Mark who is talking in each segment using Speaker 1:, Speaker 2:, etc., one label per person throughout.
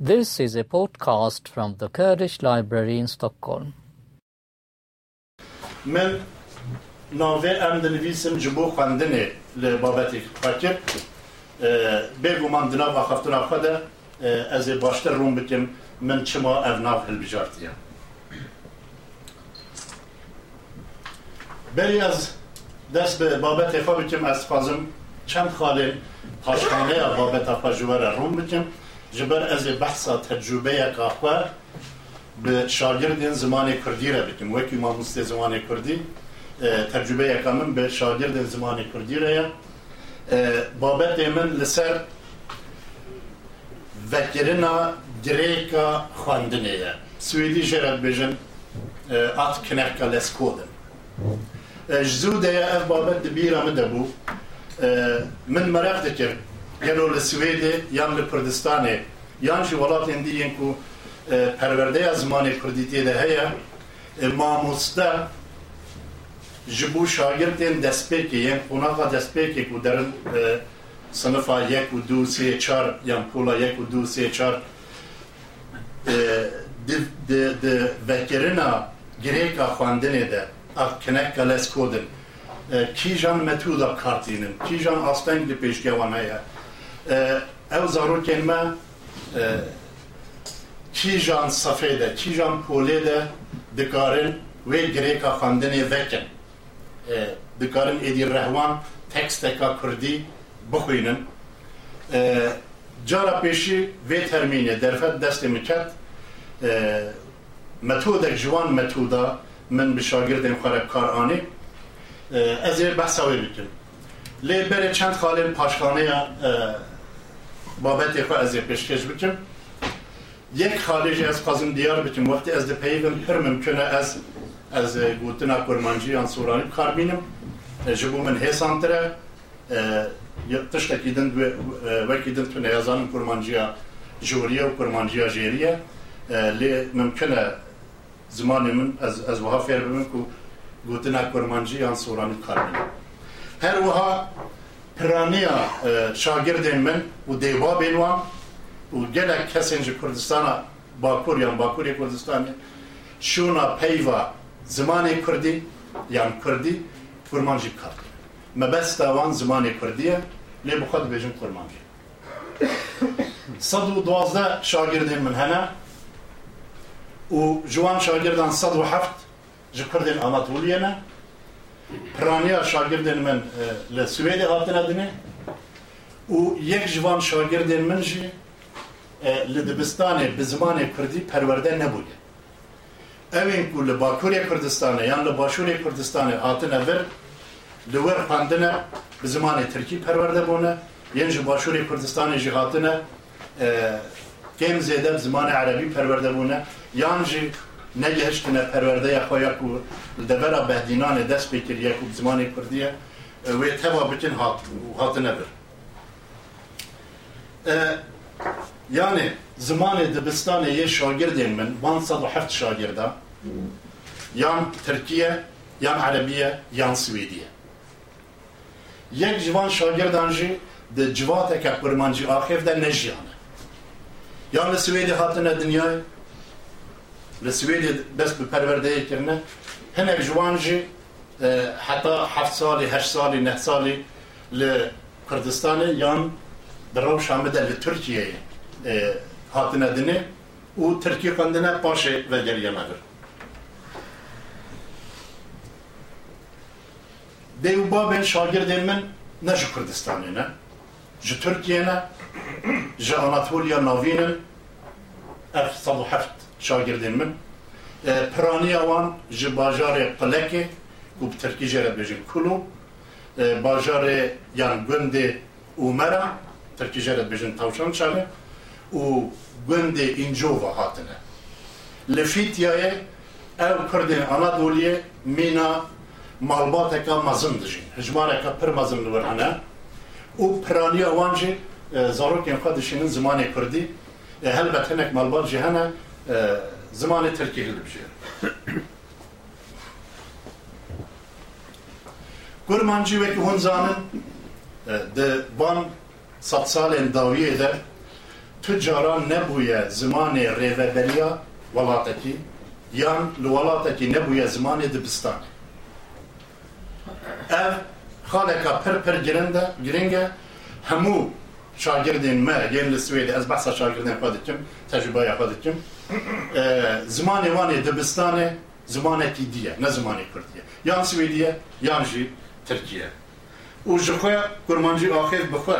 Speaker 1: This is a podcast from the Kurdish Library in Stockholm.
Speaker 2: من ناوه ام دنویسم جبو خواندنه لبابتی فکر بگو من دناو اخفتون افخده از باشتر روم بکم من چما اوناف هلبجارتیم بری از دست به بابت خواه بکم از فازم چند خاله تاشخانه بابت افاجوار روم بکم جبر از بحثا تجربه کافه به شاگردین زمان کردی را بکم وکی ما مست زمان کردی تجربه یکامن به شاگردین زمان کردی را بابت من لسر وکرنا گریکا خواندنه یا. سویدی جرد بجن ات کنکا لسکودن جزوده یا اف بابت دبیرا مدبو من مراق دکر گلو لسویدی یان Yan e, e, ji welatên diyên ku perwerdeya zimanê Kurdî tê de heye mamoste ji bo şagirtên destpêkê yên qonaqa destpêkê ku derin e, sınıfa yek u du sê çar yan pola yek u du sê çar di vekirina girêka xwendinê de a kinek geles kodin. Kîjan metûda kartînin kîjan aspeng li pêşgevan heye ew zarokên me چیژان صفحه ده چیژان پوله ده دکارن وی گریکا خاندنه وکن. دکارن ایدی رهوان تکستکا کردی بخوینن. جارا پیشی وی ترمینه درفت دست مکت. متودک جوان متودا من بشاگرد این خورب کار آنی. از بحث بکن. لی بره چند خاله پاشخانه بابت خو از یه پیشکش بکن یک خالجی از قازم دیار بکن وقتی از ده پیوم هر ممکنه از از گوتنا کرمانجی آن سورانی کار بینم جبو من هیسانتره tiştekî din wekî din tu neyazanin kurmanciya joriye û kurmanciya jêriye lê mimkin e zimanê min ez ez wiha fêr bibim ku gotina kurmancî yan soranî kar bîne her wiha piraniya şagirdên min û dêvabên wan û gelek kesên ji kurdistana bakur yan bakurê kurdistanê şûna peyva zimanê kurdî yan kurdî kurmancî kar مبستا وان زمان کردیه لی بخواد بیجن کرمانجی صد و دوازده شاگردین من هنه و جوان شاگردان صد و هفت جی کردین آناتولیه نه Pranja shagirden men le Swedê hatine dinê û yek ji e, van şagirdên min jî li dibistanê bi zimanê Kurdî perwerde nebûye. Evên ku li Bakurê Kurdistanê yan li Başûrê Kurdistanê hatine vir li wer xwendine bi zimanê Tirkî perwerde bûne, yên ji Başûrê Kurdistanê jî نگهشتنه پرورده خویا کو دبرا بهدینان دست بکریه کو زمان کردیه آه، و توا بکن هات هات نبر. آه، یعنی زمان دبستان یه شاگردین من 107 شاگرده. یان ترکیه یان عربیه یان سویدیه. یک جوان شاگردان جی د جواتک پرمانجی آخر ده نجیانه. یان سویدی هاتنه دنیای؟ لسويدي بس بپرورده کرنه. هنه جوان جي آه، حتى حفت سالي هشت سالي نه سالي لكردستان يان درو شامده لتركية آه، هاتنا دنه و تركيا قندنا باشه و جريانه ديو با بین شاگردین من نه جو جو ترکیه نه جو اناتوليا ناوینن اف صد و شاگردین من پرانی آوان جی باجار قلکه گوب ترکی جره بجن کلو باجار یان گند اومرا ترکی جره بجن توشان چاله و گند اینجو و هاتنه لفیتیای او کردین آنادولیه مینا مالباتکا مزن دجین هجمارکا پر مزن لورهنه او پرانی آوان جی زاروکین خودشینن زمان کردی هلبت هنک مالبات جهنه e, zımane terk edildi bir şey. Gurmancı ve Hunza'nın e, de van satsalen davi eder tüccara nebuye zimane revebeliya velataki yan luvalataki nebuye zimane dibistan. Ev haleka per per girende, giringe hemu شاگردین ما گەین از بحث شاگردین بەسا کم تجربه دەکەم تەژبای کم زمان زمانی دبستان زمان کی دیه نه زمان کردیه یان سویدیه یا جی ترکیه او جخوی کرمانجی آخر بخوا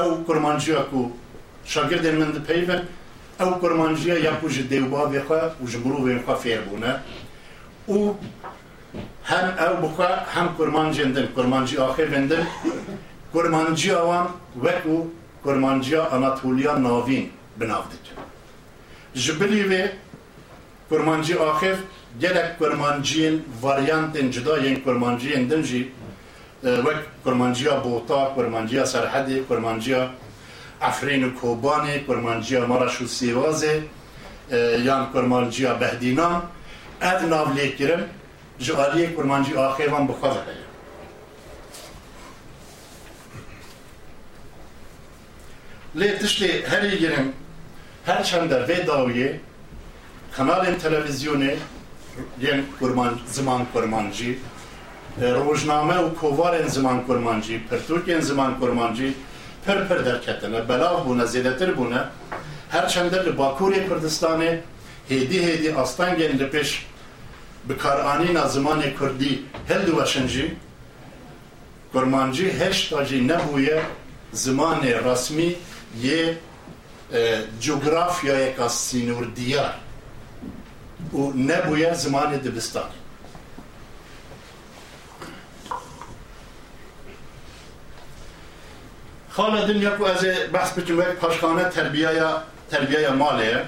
Speaker 2: او کرمانجی اکو شاگردێن من پەیوە ئەو کورمانجیە یاکو ژ دێوباێ خوا و ژ مرۆڤێن خوا فێربوونە او هم او بخوا هم کرمانجی اندن کرمانجی آخر بندن کرمانجی آوان وکو کرمانجی آناتولیا ناوین بنافدت جبلی و کرمانجی آخر گلک کرمانجین جدا جدایین کرمانجی دنجی وک کرمانجیا بوتا کرمانجیا سرحدی کرمانجیا افرین و کوبانی کرمانجیا مارش و سیوازه یان کرمانجیا بهدینان اد ناو لیکرم جوالی کرمانجی آخر وان بخواهد. لیتشتی هری گرم هر چند در وی داویه کانال تلویزیونه یعنی قرمان زمان قرمانجی روزنامه و کووار زمان قرمانجی پرتوک زمان قرمانجی پر پر در کتنه بلا بونه زیدتر بونه هر چند در باکور کردستانه هیدی هیدی آستان گن لپش بکارانی زمان کردی هل دوشنجی قرمانجی هشت تاجی نبویه زمان رسمی یه جغرافیا یک سینور دیار و نبویه زمان دبستان. خاله دنیا کو از بحث بکنم یک پاشخانه تربیه تربیه مالیه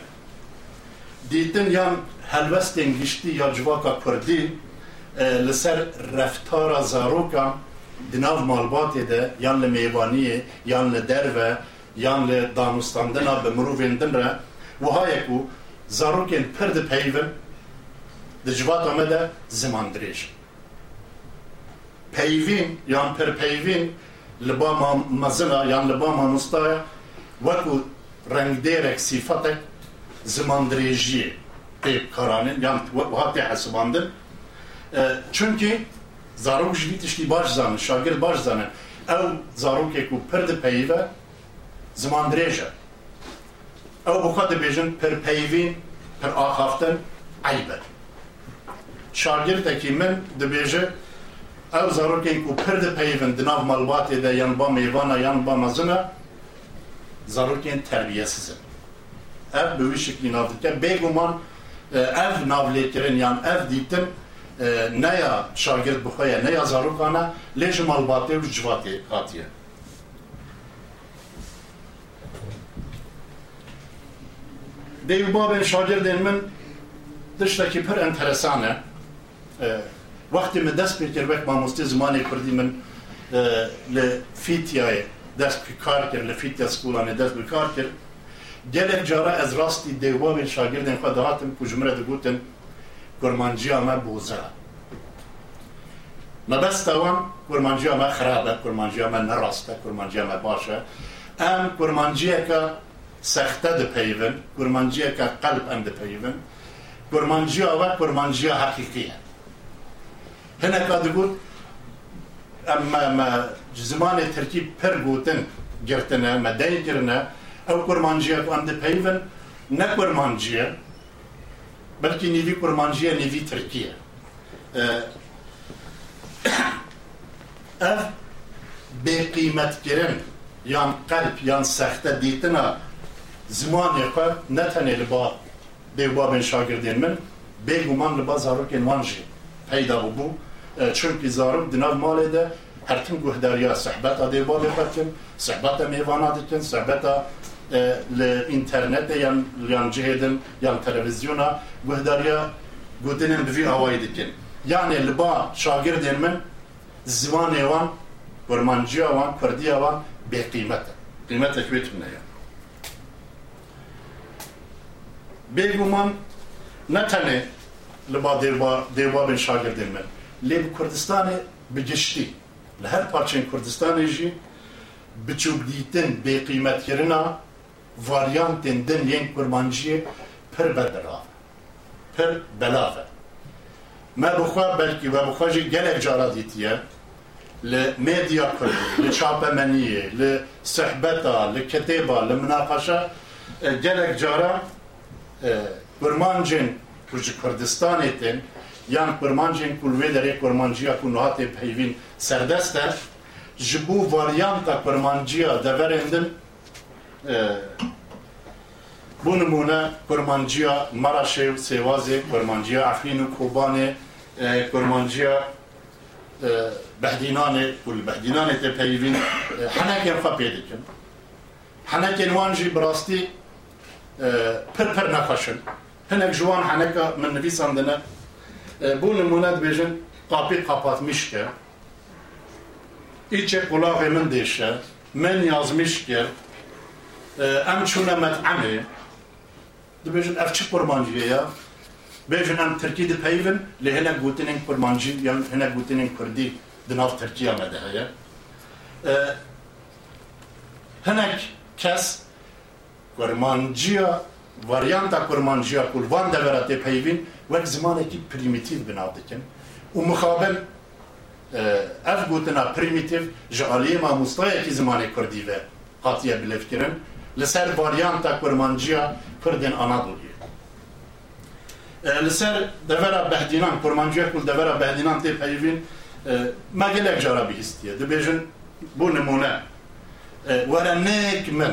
Speaker 2: دیدن یا هلوستین گشتی یا جواکا کردی لسر رفتار زاروکا دناو مالباتی ده یان لمیوانیه یان لدروه یان لدانستاندنا به مروفین دن را و های کو زاروکین پرد پیون ده جوات آمده زمان دریش پیوین یان پر پیوین لبا مزنا یان لبا مانوستایا وکو رنگ دیرک صفتک زمان دریجیه tê karanin yan wiha tê hesibandin çünkü zarok ji vî tiştî baş zanin şagird baş zanin ew zarokek û pir dipeyive ziman dirêj e ew bi xwe dibêjin pir peyvîn pir axaftin eyb e şagirdekî min dibêje ew zarokek û pir dipeyivin di nav malbatê de yan ba mêvana yan ba mezina zarokên terbiyesizin. Ev bi wî şeklî nav dike bêguman ev navlêkirin yan ev dîtin neya şagird bixwe neya zarokana lê ji malbatê û civatê hatiye دیو باب شاگرد من دشتا که پر انترسانه وقتی من دست پیر کرد با مستی زمانی کردی من لفیتیای دست پیر کار کرد لفیتیا سکولانی دست پیر کار کرد گل اجارا از راستی دیو باب شاگرد این خواد دهاتم که جمعه دو گوتم گرمانجی آمه بوزه ما بس تاوام کرمانجی همه خرابه، کرمانجی همه نراسته، کرمانجی همه باشه ام کرمانجی همه سخته د پیون گرمانجی که قلب اند پیون گرمانجی آوه گرمانجی حقیقیه هنه که بود اما ما زمان ترکی پر گوتن گرتنه مدین گرنه او گرمانجی که اند پیون نه گرمانجیه بلکه نیوی گرمانجیه نیوی ترکیه اه بی قیمت گرن یان قلب یان سخته دیتنه. Tenê li ba dêwbabên şagirdên min bêguman li ba zarokên wan jî peyda bû çünkü zarok di nav malê de her tim guhdariya sehbeta dêwbabê xwe dikin sehbeta mêvana dikin sehbeta li internetê yan yan cihêdin yan televizyona guhdariya gotinin bi vî awayî dikin yani li ba şagirdên min zimanê wan kurmanciya wan kurdiya wan bêqîmet e qîmetek wê tune ye bêguman ne tenê li ba dêwbabên şagirdên min lê bi kurdistanê bi giştî li her parçeyên kurdistanê jî biçûk dîtin bêqîmetkirina varyantên din yên kurmanciyê pir berdirav pir belav e me bixwe belkî we bixwe jî gelek cara dîtiye li medya kurdî li çapemeniyê li پرمانجن کوچک کردستانی تن یا پرمانجن کل وی دری پرمانجیا نهات پیوین سردست هر جبو واریان تا پرمانجیا دگرندن بونمونه پرمانجیا مراشیو سیوازی پرمانجیا عفینو کوبانه پرمانجیا بهدینانه کل بهدینانه تپیوین حنکی خب پیدا کن حنکی وانجی براستی e, pir pir nexweşin hinek ji wan heneka min nivîsandine e, bu numune dibêjin qapî qapatmişke îçe qulağê min dêşe min yazmışke em çûne met'emê dibêjin ev çi kurmanciye ya bêjin em Tirkî dipeyvin lê hinek gotinên kurmancî yan hinek gotinên Kurdî di nav Tirkiya kurmanciya varyanta kurmanciya ku van devera tê peyvîn wek zimanekî primîtîv binav dikin û mixabel ev gotina primîtîv ji aliyê mamostayekî zimanê Kurdî ve hatiye bilêvkirin li ser varyanta kurmanciya Kurdên Anadolu'ya. E, li ser devera behdînan, kurmanciya kul devera behdînan tê peyvîn e, me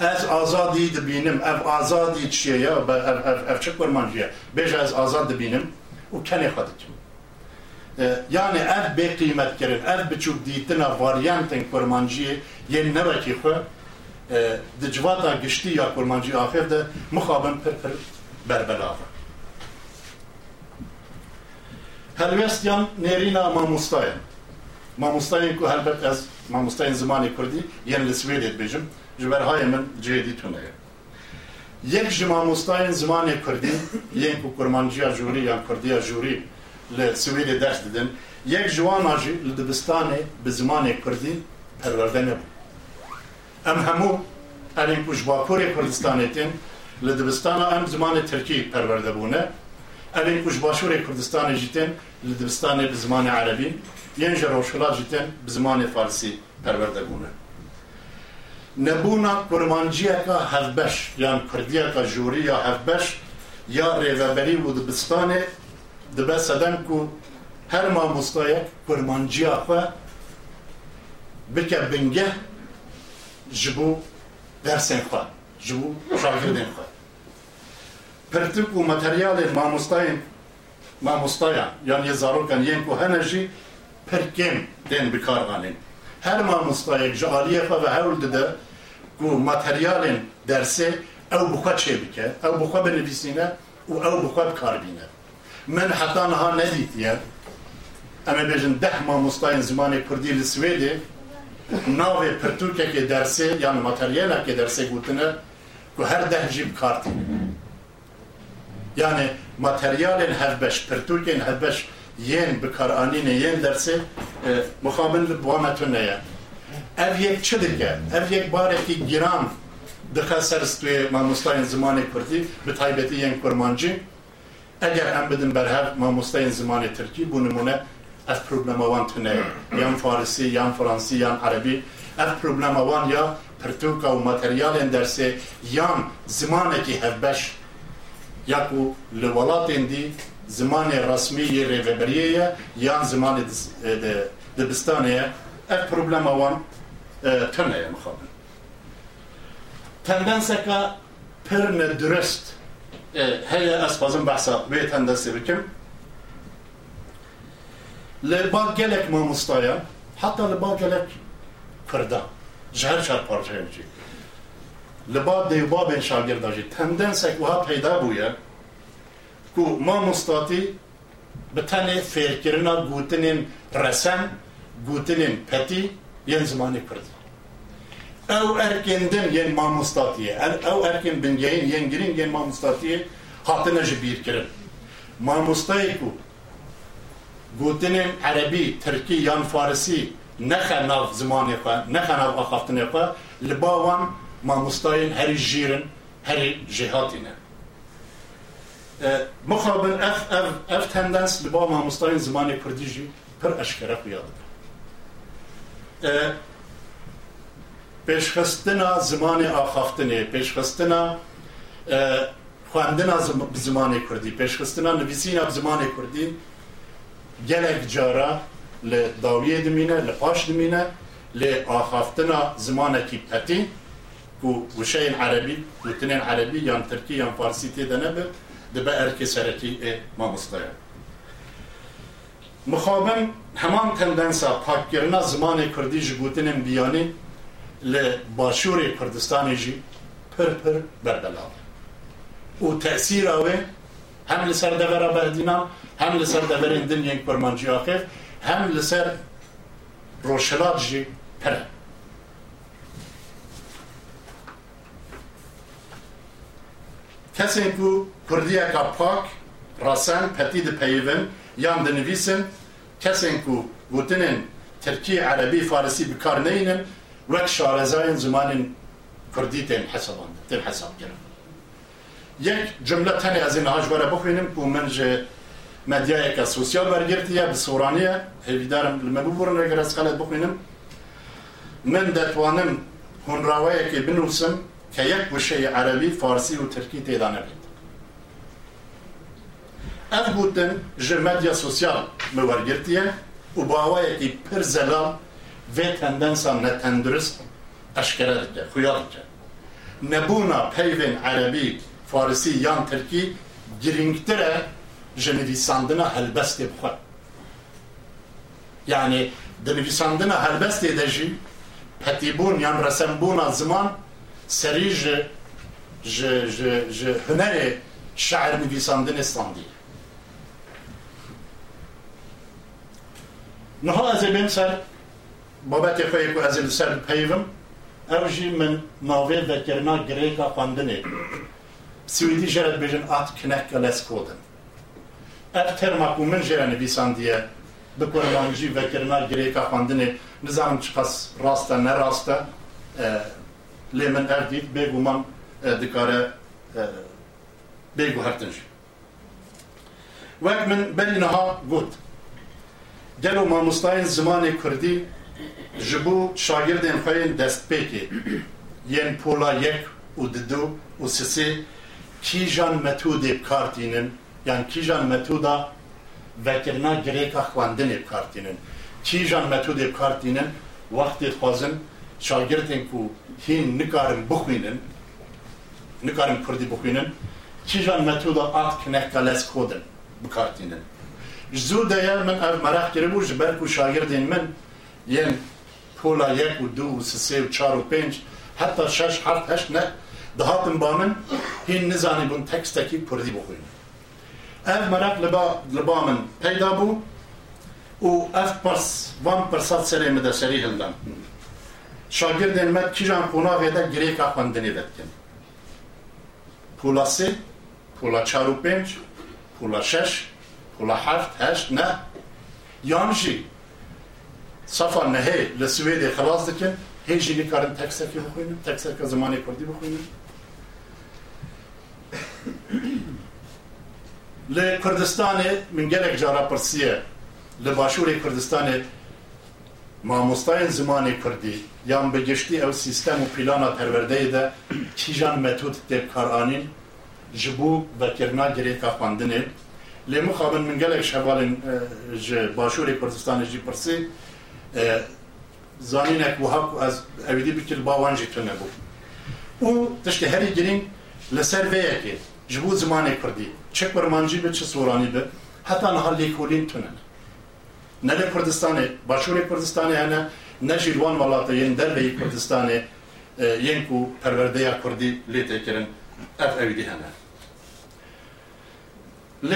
Speaker 2: ez azadî dibînim, ev azadî çiye ya, ev, ev, ev çi kurmanciye, bêje ez azad dibînim û kenê xwe dikim. E, yani ev bê qîmetkirin, ev biçûk dîtina varyantên kurmanciyê yên nevekî xwe di civata giştî ya kurmancî axir de mixabin pir pir berbelave. Helwestiyan nêrîna mamostayên. Mamostayên ku helbet ez mamostayên zimanê Kurdî yên li Swêdê dibêjim جبرهای من جهدی تونه. یک جمع جماموستاین زمان کردی یک کرمانجی جوری یا کردی جوری لسویل درس دادن یک جوان آجی لدبستانه به زمان کردی پرورده نبود. ام همو این کجباکور کردستانیتین لدبستان ام زمان ترکی پرورده بونه. این کجباشور کردستان جیتین لدبستان به زمان عربی. ینجر روشلا جیتین به زمان فارسی پرورده بونه. نبونا کرمانجیا کا هفبش یان کردیا کا جوری یا هفبش یا ریوبری و دبستانه دبه سدن کو هر ما مستایک کرمانجیا خوا بکه بنگه جبو درسن خوا جبو شاگردن خوا. پرتک و متریال ما مستاین ما مستایان یعنی زاروکن یین کو هنجی پرکم دین بکارغانین û her mamostayek ji xwe ve hewl dide ku materyalên dersê ew bi xwe çê bike ew bi xwe binivîsîne û ew bi xwe bikarbîne min heta niha nedîtiye em ê bêjin deh mamostayên zimanê Kurdî li Swêdê navê pirtûkekê dersê yan materyalekê dersê gotine ku her deh jî bikartî yani materyalên hevbeş pirtûkên hevbeş یان بکار آنی آنين ين درسه مخامن بوامتون نيا اف یک چه چدكه اف یک يك باركي گرام دخل سرستوی ماموستاین زمان کردی به طایبتی ین کرمانجی اگر هم بدن هر ماموستاین زمان ترکی بونمونه اف پروبلم وان تنه یان فارسی یان فرانسی یان عربی اف پروبلم آوان یا پرتوکا و ماتریال درسی یان زمانی که هبش یا کو لوالات اندی. زمانه رسميه ريفبريه يان زمانه آه، دبستانيه اف بروبلما وان آه، تنه مخابن تندنسكا پرن درست هي آه، اسبازم بحثا بي تندنسي بكم لبال جلك ما مستايا حتى لبال جلك كردا جهر شار پارچه هنچی لبال دیو بابن شاگرد داشت تندنسك وها پیدا بویا کو ما مستاتی به تن فیرکرنا گوتنین رسم گوتنین پتی ین زمانی کرد او ارکندن ین ما مستاتیه او ارکن بنگین ین گرین ین ما مستاتیه حاطنه جبیر کرن ما مستایی کو گوتنین عربی ترکی یا فارسی نخه ناف زمانی خواه نخه ناف آخافتنه خواه لباوان ما مستاین هری جیرن هری جهاتینه مخابن اف اف اف تندنس لبا مامستان زمان کردیجی پر اشکره خویاده پیشخستنا زمان آخافتنه پیشخستنا خواندنا زمان کردی پیشخستنا نویسینا زمان کردی. گلک جارا لداویه دمینه لپاش دمینه لآخافتنا زمان کیبتتی کو وشین عربی وتنین عربی یا ترکی یا فارسی تیده نبه دبه ارکی سرتی ای مامسته مخابم همان تندنسا پاکگرنا زمان کردی جبوتن بیانی لباشور کردستان جی پر پر بردلال. او تأثیر آوه هم لسر دغرا بردینا هم لسر دغرا اندن یک برمانجی آخر هم لسر روشلات جی پره. Kesên ku Kurdiyeka pak rasen petî dipeyivin yan dinivîsin kesên ku gotinên Tirkî Erebî Farisî bikar neynin wek şarezayên zimanên Kurdî tên hesaban tên hesab kirin yek cümle tenê ez ê niha ji were bixwînim ku min ji medyayeka sosyal wergirtiye bi soraniye hêvîdarim li me bibûrin eger ez xelet bixwînim. Min detwanim hunraweyekê binûsim که یک گوشه عربی فارسی و ترکی تیدا نبید اف بودن جه مدیا سوسیال مورگرتیه و باوایه که پر زلال و تندنسا نتندرست اشکره دکه خویا دکه نبونا پیوین عربی فارسی یان ترکی گرینگتره جنویساندنا هلبستی بخواه yani denivîsandina helbestê de jî petîbûn yan resenbûna ziman سری ج ج ج ج هنر شعر نویساندن استاندی نها از بین سر بابت خوی کو از سر پیوم او جی من ناوی وکرنا گریکا خواندنه سویدی جرد بجن ات کنک لس کودن اف ترما کو من جره نویساندیه بکنم جی وکرنا گریکا خواندنه نظام چقاس راسته نه راسته lê min ev Dît bêguman dikare bêgu hertin jî wek min berî niha got gelo mamostayên zimanê Kurdî ji bo şagirdên xwe yên destpêkê yên pola yek û didu û sisê kîjan metodê bikartînin yan kîjan metoda vekirina girêka xwendinê bikartînin kîjan metodê bikartînin wextê dixwazin şagirdên ku hîn nikarin bixwînin nikarin Kurdî bixwînin kîjan metoda at kinehka les kodin bikartînin ji zû de ye min ev merex kiribû ji ber ku şagirdên min yên pola yek û du û sisê çar û pênc heta şeş heft heşt ne dihatin ba min hîn nizanîbûn tekstekî Kurdî bixwînin ev mereq li ba min peyda bû û ev pirs van pirsat serê mi de serî hildan شاگردین کی کیجان قناغ ده گریکا خواندنی دادکن پولا سه پولا چار و پنج پولا شش پولا هفت هشت نه یانجی صفا نهی لسویدی خلاص دکن هیچی نیکارن تکسر کی بخوینم تکسر زمان کردی بخوینم ل کردستان من گلک جارا پرسیه لباشوری باشور کردستان mamostayên zimanê Kurdî yan bi giştî ew sîstem û plana perwerdeyê de kîjan metod tê bikaranîn ji bo vekirina girêka xwendinê. Lê mixabin min gelek şevalên ji başûrê Kurdistanê jî pirsê zanînek wiha ku ez evîdî bikir bawan jî tune bû. Û tiştê herî girîng li ser vê yekê ji bo zimanê Kurdî. Çi kurmancî bi çi soranî bi heta niha lêkolîn نه له کوردستانه باشور کوردستانه هنه نه جیروان ولاته یین دروی کوردستانه یین کو پرورده یا کوردی لیته کرن اف اوی دی هنه ل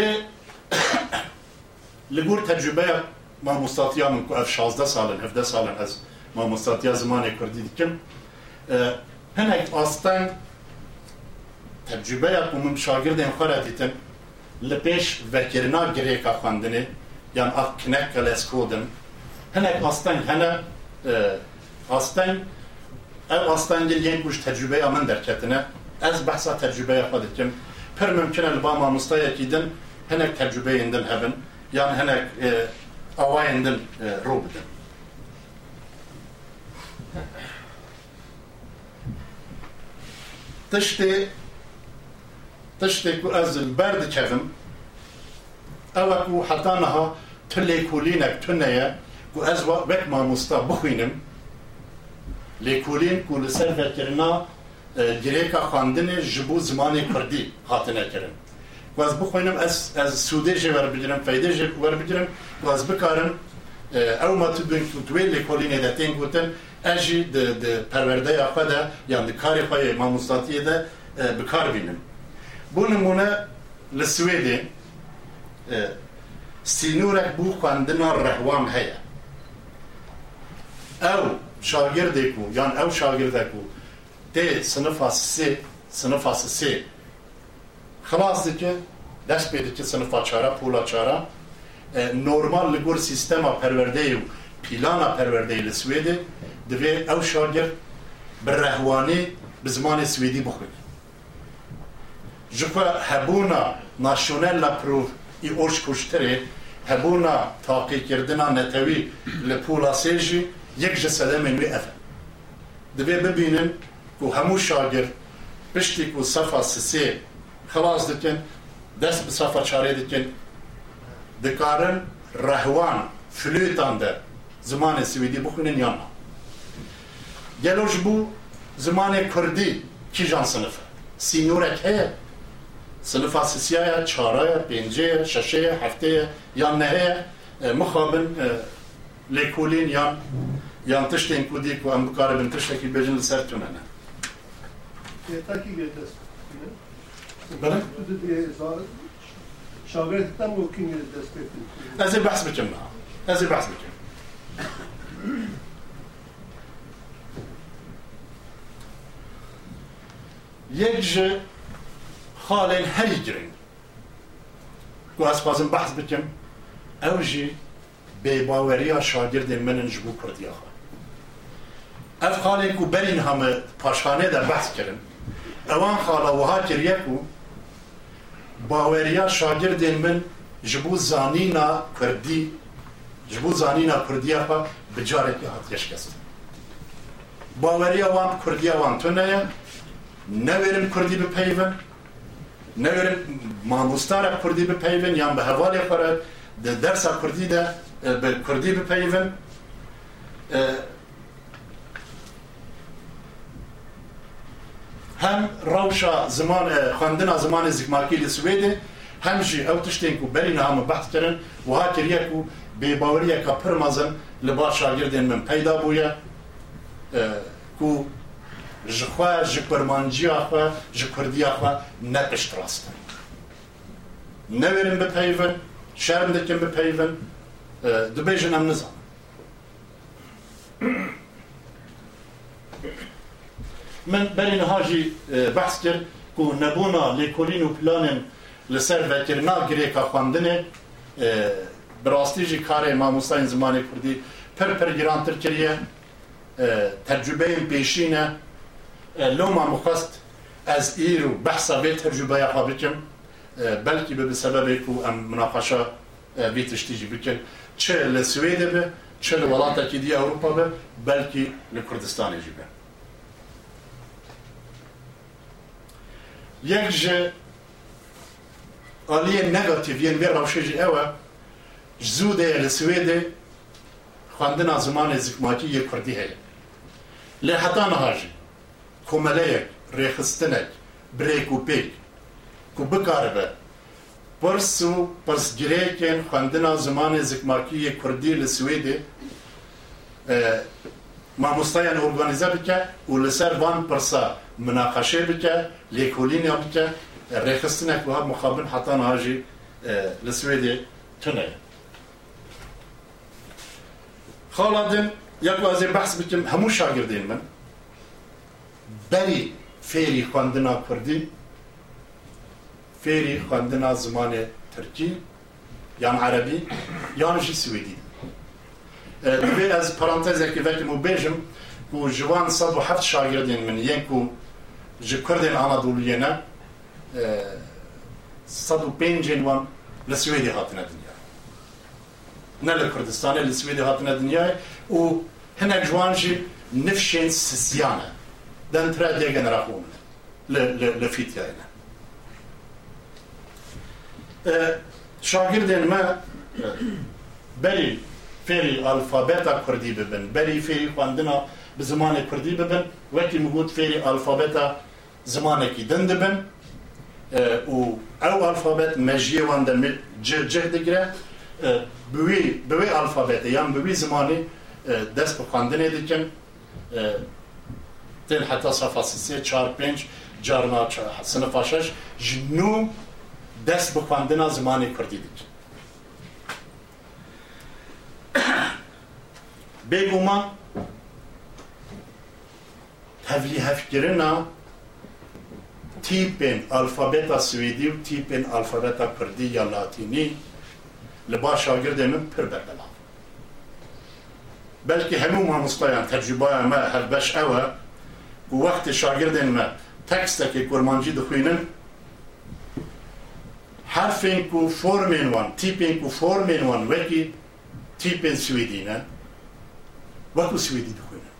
Speaker 2: لګور تجربه ما مستطيع من کو اف 16 سالن 17 سالن از ما مستطيع زمان کوردی دیکم هنه آستان تجربه یا کوم شاګردن خوراتیتن لپیش وکرنا گریکا خواندنه xwendinê yan ak kinek les kodin hinek astan hene astan ev aslangil yen kuş tecrübeya min derketine. Ez behsa tecrübeya xwe dikim pir mümkün li ba mamostayekî din hinek tecrübeyên din hebin. Yan hinek e, awayên din e, rû bidin. Tiştê tiştê ku ez li ber dikevim ew ku heta niha تلێ کولینەک تونەیە و ئەز وەک مامۆستا بخوێنم لێکولین و لەسەر ڤکردنا گرێکە خواندنێ ji بۆ زمانی کوردی هاتنەکردن واز بخوێنم ئەس سوودێژێ وەربگرم فەیدێژێک وەربگرم واز بکارم ئەو مە دوێ لێکۆلینێ دەتێن گوتن ئەژی پەروەردەیا خەدا یان کاری خۆی مامۆستاتیەدا بکاربینم بۆ نمونە لە سوێدێ سینوورێک بوو خواندنان ڕەهوان هەیە. ئەو شاگردێک و یان ئەو شاگردێک و دێ سنفا سێ سنفا سێ. خلاص دیکە دەست پێ دکە سنفا چارە پولا چارە. نۆرمال لە گۆر سیستەما پەروەردەی و پیلانە پەروەردەی لە سوێدێ دەبێ ئەو شاگرد بەڕەهوانێ bi zimanê Swêdî bixwin. Ji xwe hebûna nasyonel la î orş kuştirê hebûna taqîkirina netewî li pula sê jî yek ji sedemên wê ev. Divê bibînin ku hemû şagir piştî ku sefa sisê xelas dikin dest bi sefa çarê dikin dikarin rehwan flûtan de zimanê Swêdî bixwînin yan. Gelo ji bo zimanê Kurdî kîjan sınıfı.
Speaker 3: سلفا سيسيايا
Speaker 2: چارايا
Speaker 3: بينجيا ششيا هفتيا يان نهيا
Speaker 2: آه، مخابن آه، ليكولين يان يان تشتين كوديك وام بكاربن تشتكي بجن سرتنا بلى شاغرت تم وكين الدستيتن ازي بحث بجمع ازي بحث بجمع يجي خاله Halil Hellgren. گواز بازم بحث بکم. او جی بیباوری شاگرد من جبو کردی خواه اف خاله کو برین همه پاشخانه در بحث کرن. اوان خاله وها کریه کو باوریا شاگرد من جبو زانینا کردی جبو زانینا کردی خواه بجاره که حتیش کسید باوریا وان کردی وان تونه نویرم کردی بپیون نوێرن مامۆستانە کوردی بپەیون یان بە هەواڵێ خۆرە دەرسە کوردی دە بە کوردی بپەیون هەم ڕەوشە زمان خوێندنا زمانی زیگماکی لە سوێدێ هەم ژی ئەو تشتێک و بەرین هەمە بەحکردن وها کردەک و بێباوریەکە پرمەزن لە باش شاگردێن من پەیدا بووە. و جخوا جکرمانجی آخوا جکردی آخوا نپشت راستن نویرن بپیون شرم دکن بپیون دو بیجن هم نزان من برین هاجی بحث کرد که نبونا لیکولین و پلانن لسر وکرنا گریکا خواندنه براستی جی کار ماموسا این زمانی کردی پر پر گرانتر کریه تجربه پیشینه أه، لوما مخست از ایرو بحث بیت هر جو أه، أه، بيت بکن بلکی به سبب ایکو أم مناقشا بيتش تيجي بکن چه لسوید به چه لولاتا که دی اروپا به بلکی لکردستان ایجی به یک جه آلیه آليه یه ين روشه روشيجي اوه جزوده لسویده للسويد خواندنا زمان یه کردی هي لحطان هاجی کملیک ریخستنک بریک و پیک کو بکاره به پرس و پرس گریکن خواندن زمان زکماکی کردی لسویده مامۆستایان ئۆرگانیزە بکە و لەسەر وان پرسا مناقەشێ بکە لێکۆلینیا بکە ڕێخستنێک وها مخابن حتا ناژی لە سوێدێ تونەیە خاڵادن یەک وازێ بەحس بکەم هەموو شاگردین من بری فیری خواندنا کردی. فیری خواندنا زمان ترکی یا عربی یا نشی سویدی آه، دوی از پرانتز اکی وقتی مو بیجم و جوان صد و هفت شاگردین من یکو جی کردین آنادولیه نه آه، صد و پینجین وان لسویدی هاتنه دنیا. نه لکردستانه لسویدی هاتنه دنیا و هنه جوان جی نفشین سسیانه. Den tire dêgên raxûn li li li fîtyayê ne şagirdên me berî fêrî alfabeta Kurdî bibin berî fêrî xwendina bi zimanê Kurdî bibin wekî min got fêrî alfabeta zimanekî din dibin. Û ew alfabet mejiyê wan de cih digire. Bi wî bi wê alfabetê yan bi wî zimanê dest bi xwendinê dikin تل حتی صفحه سی چار پنج جارنا چه؟ سنف آشش جنو دست بخواندن زمان کردی دید بگو ما تبلیهف گرنا تیپن الفابتا سویدی و تیپن الفابتا کردی یا لاتینی لبا شاگرد من پر بردلا بلکه همون ما مستایان تجربه ما هر بش اوه. Ku wextê şagirdên me tekstekê kurmancî dixwînin herfên ku formên wan tîpên ku formên wan wekî tîpên Swêdî ne wekû Swêdî dixwînin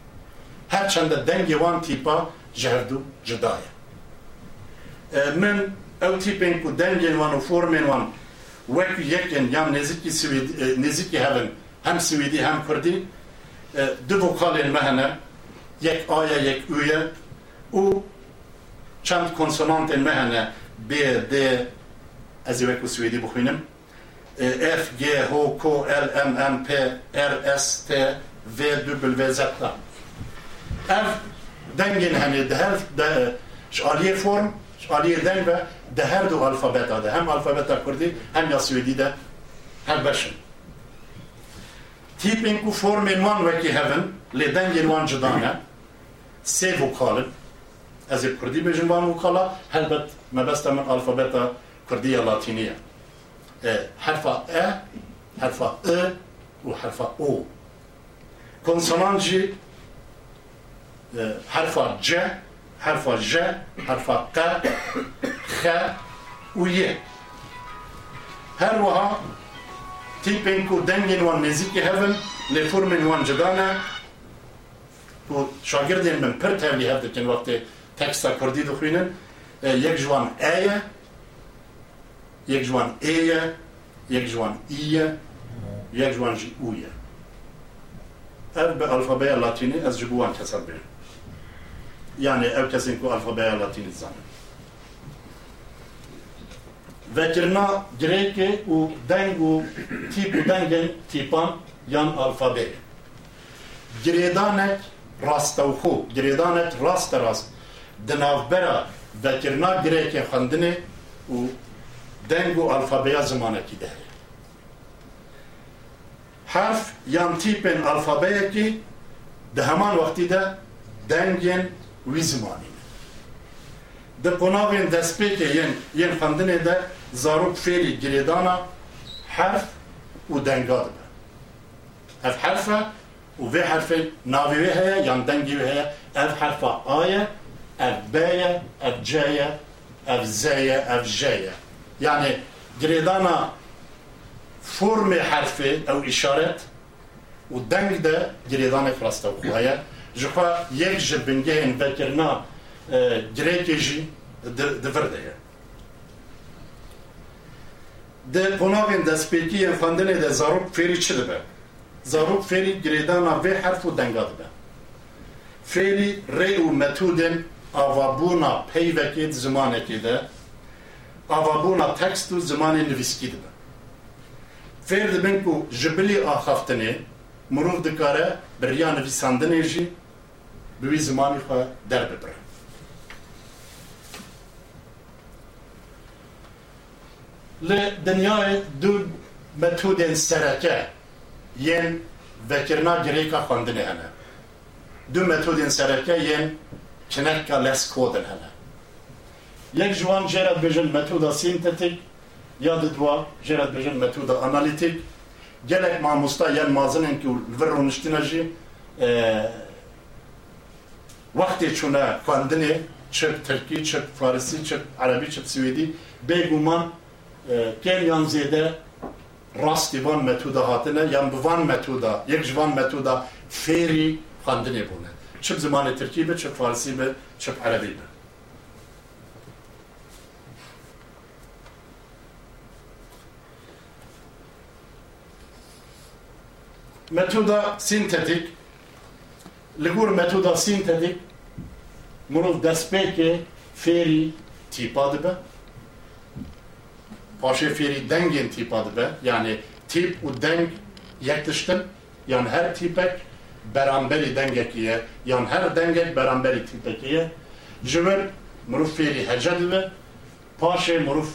Speaker 2: her çende dengê wan tîpa ji hevdû cida ye min ew tîpên ku dengên wan û formên wan wekû yekin yan nêzîkî nêzîkî hevin hem Swêdî hem Kurdî du vokalên me hene yek aya yek ûye û çend konsonantên me hene B, D, ez ê wekû Swêdî bixwînim. F, G, H, K, L, M, M, P, R, S, T, V, W, Z. Ev dengên hene di her ji aliyê form aliyê deng ve di her du alfabeta de. Hem alfabeta Kurdî hem ya Swêdî de. Her beşin. Tîpên ku formên wan wekî hevin lê سي فوكال از كردي بجنبان فوكالا هلبت ما بستا من الفابيتا كردية لاتينية آه، حرف ا آه، حرف ا آه وحرف أو. كونسونان حرف ج حرف ج حرف ق خ وي هروها تيبين كو دنجن وان مزيكي هفن لفورمن وان جدانه و شاگردین من پر تبلی هفت دکن وقتی تکستا کردی دخوینن یک جوان ایه یک جوان ایه یک جوان ایه یک جوان جی اویه او به الفابه لاتینی از جبوان کسر بیر یعنی او کسی که الفابه لاتینی زنه وکرنا گریک و دنگ و تیپ و دنگن تیپان یان الفابه گریدانک ڕاستە و خوب گرێدانێک ڕاستە ڕاست دناوبەرە دەکردنا گرێکی خوندنێ و دەنگ و ئەلفابەیە زمانێکی دەهێ حرف یان تیپێن ئەلفابەیەکی دە هەمان وەختیدا دەنگێن وی زمانی د قناوین دەستپێکە یەن یەن خوندنێ دە زارۆ فێری گرێدانە حرف و دەنگا دەبە هەف حرفە وفي حرف نافي وهي يندنجي وهي اف حرف آیا اف بیا اف جایا اف زایا اف جایا يعني گریدانا فرم حرفي أو اشارات دنگ ده جريدانا فراستا وهي جخوا يك جبنجين ذكرنا جريكيجي دفرده ده قناغين این فندنه ده زاروک فیری چه ده zarok fêrî girêdana vê herf û denga dibe fêrî rê û metûdên avabûna peyvekê di zimanekê de avabûna tekst û zimanê nivîskî dibe fêr dibin ku ji bilî axaftinê mirov dikare biriya nivîsandinê jî bi wî zimanî xwe derbibire li dinyayê du metodên sereke yên vekirina girêka xwendinê hene du metodên sereke yên kineka leskodin hene yek ji wan jê re dibêjin metoda sintetik ya di dwa jê re dibêjin metoda analîtik gelek mamosta yên mazinên ku li vir rûniştîne jî وقتی چونه خواندنه چه ترکی چه فارسی چه عربی چه سویدی بگومان کم یان rast ivan metoda hatine, jam bvan metoda, jek jvan metoda feri khandine bune. Çip zamanı Türkiye be, çip Farsi be, çip Arabi be. Metoda sintetik, ligur metoda sintetik, murov despeke feri tipa dibe, paşê fêrî dengên tîpa dibe yani tîp û deng yek tiştin yan her tîpek beramberî dengekî ye yan her dengek beramberî tîpekî ye ji wir mirov fêrî hece dibe paşê mirov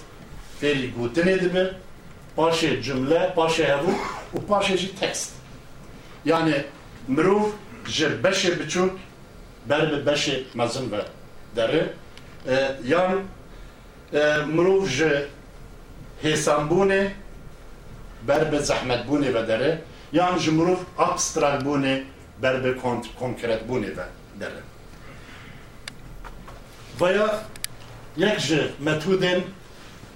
Speaker 2: fêrî gotinê dibe paşê cümle paşê hevû û paşê jî tekst. Yani mirov ji beşê biçûk ber bi beşê mezin ve derê yan mirov ji هیسان بونه بر به زحمت بونه و داره. یا هم جمروف ابسترال بونه بر به کنکرت بونه و داره. و یا یک جه متودن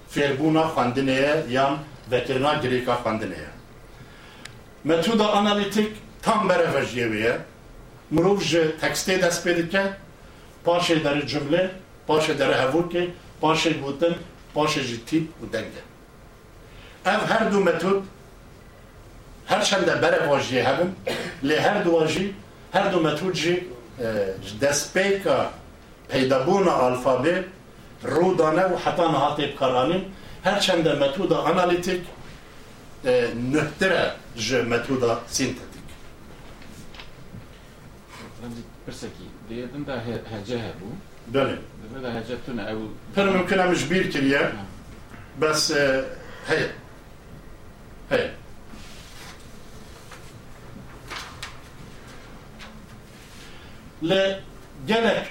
Speaker 2: فیربونا خاندنه یا یا وکرنا گریکا خاندنه متودا آنالیتیک تام بره وجیه بیه مروف جه تکسته دست بیده که پاشه داره جمله پاشه داره هفوکه پاشه گوتن پاشه جه و دنگه. ev her du metod her çende berev jî hebin lê her du jî her du metod jî ji destpêka peydabûna alfabê rûdane û heta nihatê bikaranîn her çende metoda analîtik nühtire ji metoda sintetik
Speaker 4: برسكي ديدن دا هجاها بو
Speaker 2: بله
Speaker 4: دا هجتنا او
Speaker 2: پر ممکنه مش بیر کریه بس هي هي ل gelek هي.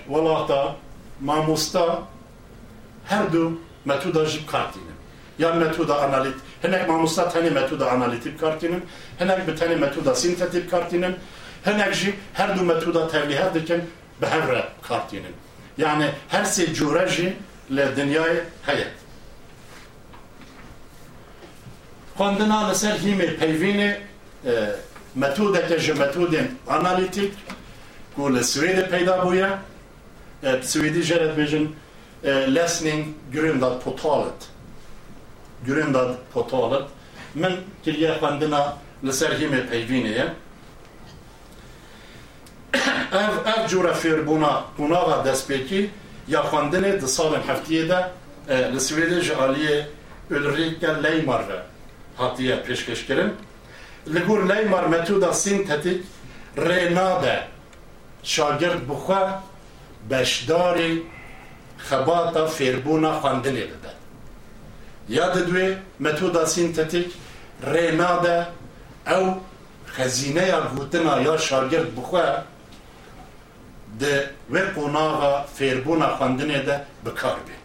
Speaker 2: ولاتا ما مستا هردو متودا جيب كارتين يا متودا أناليت هناك ما مستا تاني متودا اناليت كارتين هناك بتاني متودا سينتات كارتين هناك جي هردو متودا تالي هر دكن بهرة كارتينم يعني هرسي جورجي لدنياي هيت خوندنا لسر هيمي پيوين متودة جو متودة اناليتيك كو لسويد پيدا بويا بسويدي جرد بجن لسنين گرنداد پوتالت گرنداد پوتالت من كريا خوندنا لسر هيمي پيوين اف اف جورا فير بونا بونا غا دسبيكي يا خوندنا دسالن حفتيه ده لسويد جعاليه اولريكا ليمار ده hatiye pêşkêşkirin. Li gor Leymar metoda sintetik rê nade şagird bixwe beşdarê xebata fêrbûna xwendinê bide. Ya di duê metoda sintetik rê nade ew xezîneya gotina ya şagird bixwe di wê qonağa fêrbûna xwendinê de bikar bê.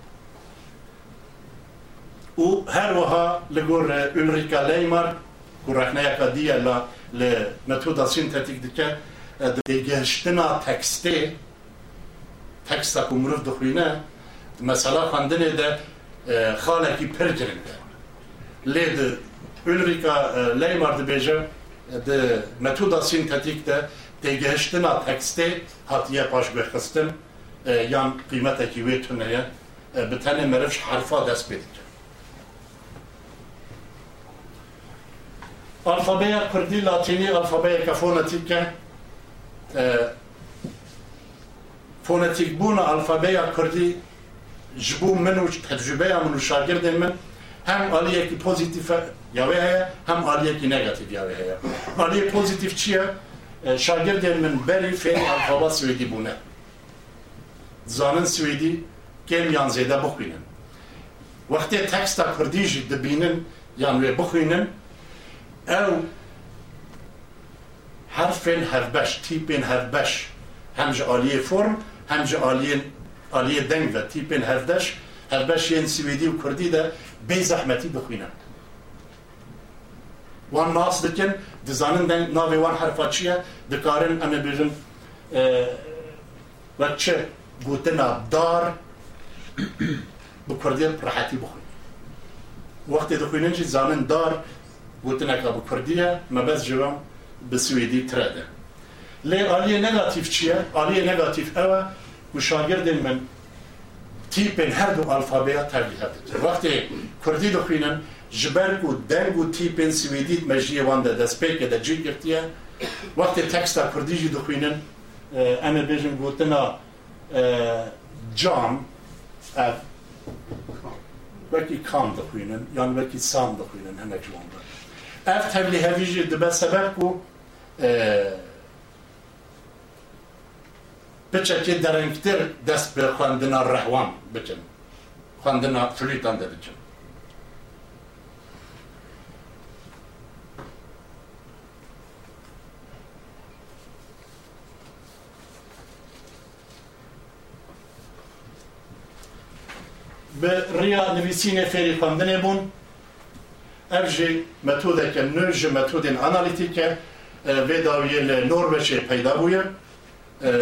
Speaker 2: Û her wiha li gor Ulrika Leymar ku rexneyeka diye la li metoda sintetik dike di gehiştina tekstê teksta ku mirov dixwîne mesela xwendinê de xalekî pir giring e. Lê di Ulrika Leymar dibêje di metoda sintetik de têgehiştina tekstê hatiye paşguhxistin yan Alfabeja përdi latini, alfabeja ka fonetike, e, fonetik buna alfabeja përdi جبو من وش تجربه من شاگرد من هم آلیه که پوزیتیف یاوه هیا هم آلیه که نگاتیف یاوه هیا آلیه پوزیتیف چیه؟ شاگرد من بری فعل الفابا سویدی بونه زانن سویدی کم یان زیده بخوینن وقتی تکست کردی جی دبینن یان وی بخوینن او حرف هربش تیپ هربش همج آلی فرم همج آلی آلی دنگ و تیپ هربش یه سویدی و کردی ده بی زحمتی بخوینن. وان ناس دکن دزانن دنگ ناوی وان حرفا چیه؟ دکارن اما بیجن و چه؟ گوتنا دار بکردی راحتی بخوین. وقتی دخوینن چی؟ زانن دار گوتن اکا بو کردیه ما بس جوان بە ترده لی لێ ئالیە نگاتیف چیه؟ ئالیە نگاتیف ئەوە وشاگردێن من تیپێن هەردوو ئەلفابەیە وقتی کردی دو خوینن جبر و دەنگ و تیپێن سوێدیت مەژیەواندا دەستپێکە دەجی گرتیە. وەختێ تەکستا کوردیژی دەخوێنن ئەمە بێژم گوتنا جام وکی کام دەخوێنن یان وکی سام دەخوێنن هەنەک جوان بە ئەف تەبلی هەویژی دەبە سەبەر و بچەکی دەرەنگتر دەست بە خوێندنا ڕەحوان بچن خوێندنا فلیتان دەبچن به ریا نویسین فێری خوێندنێ بوون evji metodeke nû ji metodên analîtîke vê dawiyê li Norveçê peyda bûye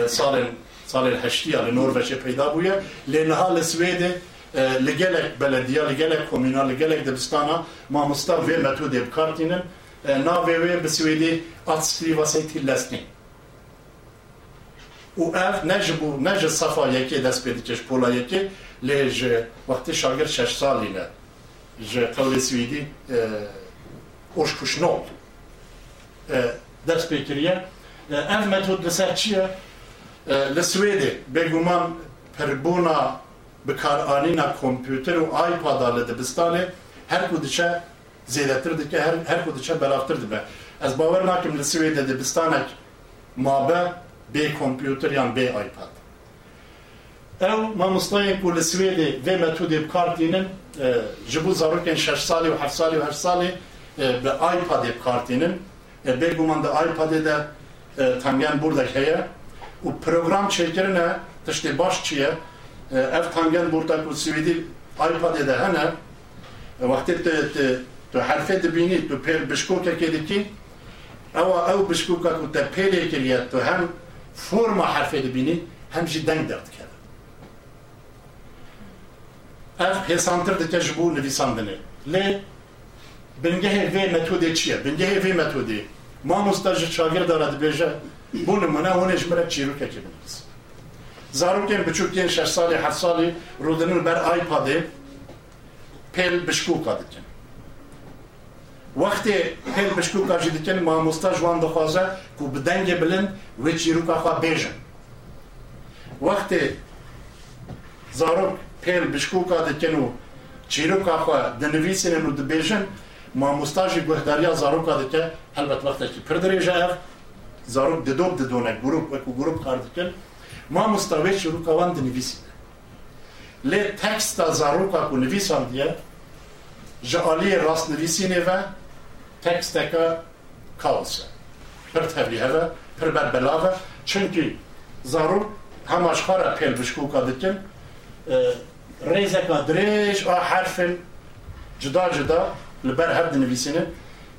Speaker 2: salên salên heştiya li Norveçê peyda bûye lê niha li Swêdê li gelek belediya li gelek komîna li gelek dibistana mamosta vê metodê bikartînin navê wê bi Swêdê atstrîva seytî lesnî و اف نجبو نجد صفا یکی دست پیدی کش پولا یکی لیج وقتی شاگر شش سالی نه wextê şagir şeş salî ne ji qewlê Swêdî oşkuşnol dest pê kiriye ev metod li ser çi ye li Swêdê bêguman pirbûna bikaranîna kompûter û iPada li dibistanê her ku diçe zêdetir dike her, her ku diçe belavtir dibe. Ez bawer nakim li Swêdê dibistanek mabe bê kompûter yan bê iPad ew mamostayên ku li Swêdê vê metodê bikartînin ji bo zarokên şeş salî û heft salî û heşt salî bi iPadê bikartînin bêguman de iPadê de tangen burdek heye û program çêkirine tiştê baş çi ye ev tangen burda ku Swêdî iPadê de hene wextê tu herfê dibînî tu pêr bişkokekê dikî ewa ew bişkoka ku te pêlê kiriye tu hem forma herfê dibînî hem jî deng derdikeve ev hêsantir dike ji bo nivîsandinê lê bingehê vê metodê çi ye bingehê vê metodê. Mamosta ji şagirda re dibêje bû nimune hûnê ji min re çîrokekê binivîs zarokên biçûkên şeş salî heft salî rûdinin ber iPadê pêl bişkûka dikin. Wextê pêl bişkûka jî dikin mamosta ji wan dixwaze ku bi dengê bilind wê çîroka xwe bêjin wextê pêl bişkûka dikin û çîroka xwe dinivîsînin û dibêjin mamosta jî guhdariya zaroka dike helbet wextekî pir dirêje ev zarok didok didone grup wekû grup kar dikin mamosta wê çîroka wan dinivîsîne lê teksta zaroka ku nivîsandiye ji aliyê rastnivîsînê ve teksteka kaos e pir tevlî heve pir berbelav e çünkü zarok hema ji xwe re pêl bişkûka ریزکا دریش آ حرف جدا جدا لبر هر دنویسینه.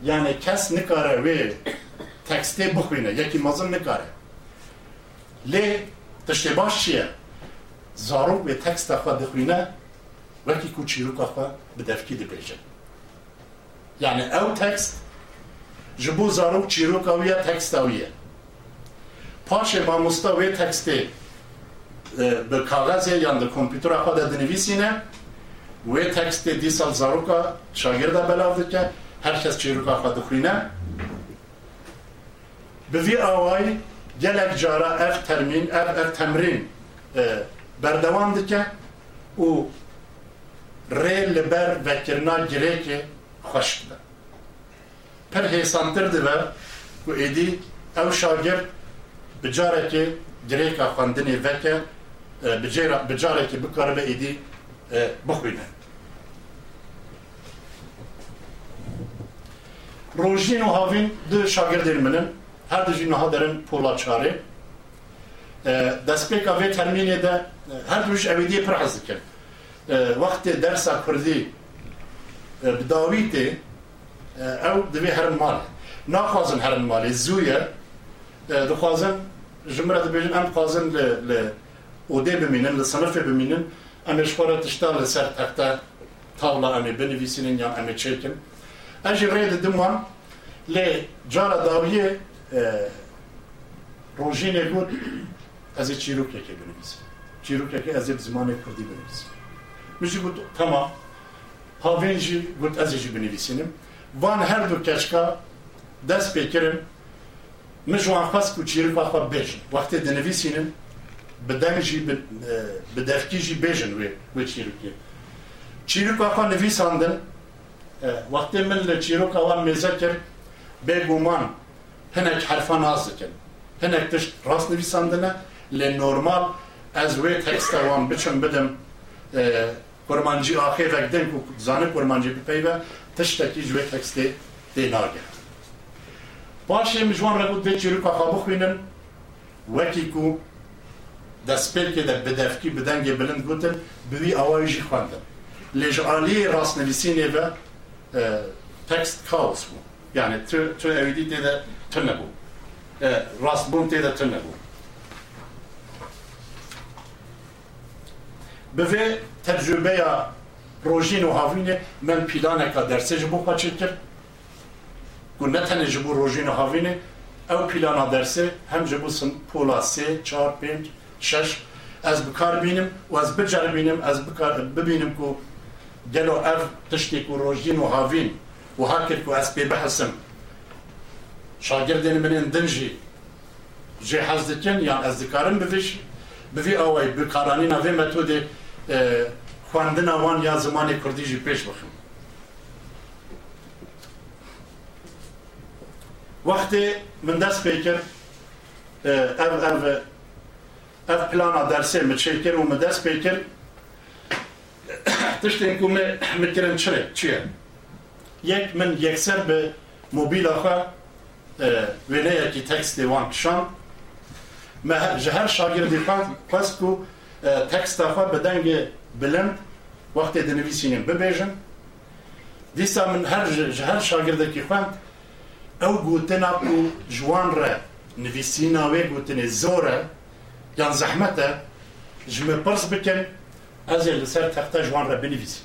Speaker 2: یعنی کس نکاره وی تکسته بخوینه یکی مازن نکاره. لی تشتی باش چیه؟ زارو به تکست خوا دخوینه وکی کوچیروک خوا به دفکی دی بیجه یعنی او تکست جبو زارو چیروک اویه تکست اویه. پاش ماموستا وی تکسته به کاغذ یا در کمپیوتر خود دنویسینه و تکست دی سال زاروکا شاگرد بلاوده که هر کس چیروکا خود خوینه به وی آوای گلک جارا اف ترمین اف اف تمرین بردوام دکه و ری لبر وکرنا گره که خوش ده پر حیسانتر ده و ایدی او شاگرد بجاره که گره که خواندنی وکه bi carekê girêka xwendinê veke bi carekê bikaribe êdî bixwîne rojîn û havîn du şagirdên min in her du jî niha derin pola çarê destpêka vê termînê de her du ji evîdiyê pir hez dikin wextê dersa kurdî bi dawî tê ew divê herin malê naxwazin herin malê zû ye dixwazin ji min re dibêjin em dixwazin li odê bimînin, li sinifê bimînin em ê ji xwe re tişta li ser texte tavla em ê binivîsînin yan em ê çêkin. Em jî rê didim wan lê cara dawiyê rojînê got ez ê çîrokekê binivîsim. Çîrokekê ez ê bi zimanê Kurdî binivîsim. Min jî got tema pavên jî got ez. Van her du keçka dest pêkirin min ji wan xwest ku çîroka xwe bêjin. بدن جی بدفکی جی بیجن وی وی چیروکی چیروک آخوا نویساندن وقتی من لچیروک آوان میزه کرد بگومان هنک حرفا ناز دکن هنک تشت راست نویساندنه نورمال از وی تکست وان بچم بدم. کرمانجی آخر وقتن کو زانه کرمانجی بپیوه تشتکی جوی تکستی دی ناگه. باشه مجوان را بود دی چیروک آخوا بخوینن. وکی کو دست پیل که در بدفکی بدنگ بلند گوتن بوی آوایجی خواندن لجعالی راست نویسینه و تکست کاوس بود yani tü, tü evdi de tünne bu. E, rast bum de tünne bu. Beve tecrübeya projin û havînê min pîlaneka dersê ji bo xwe çêkir ku ne tenê ji bo rojîn û havînê ew pîlana dersê hem ji bo شش از بکار بینم و از بجر بینم از بکار ببینم کو گلو اف تشتی کو روژین و هاوین و هاکر کو از پی بحثم. شاگردین من اندنجی جی حز دکن یا از دکارم بویش بوی آوائی بکارانی نوی متود آه، خواندن آوان یا زمان کردی جی پیش بخم وقتی من دست پیکر آه، أو أو اف پلانا درسه متشکر و مدرس بکر تشتين كومي متكرن شري چيه يك من يكسر ب موبيل اخا ولايه كي تكست ديوان شان ما جهر شاگرد فاز فاسكو تكست اخا بدنگ بلند وقت دنویسینم ببیجن دیسا من هر جهر شاگرد کی خواند او گوتنا کو جوان را نویسینا و گوتنه زوره یان زحمته جمع پرس بکن از لسر تخته جوان را بنویسیم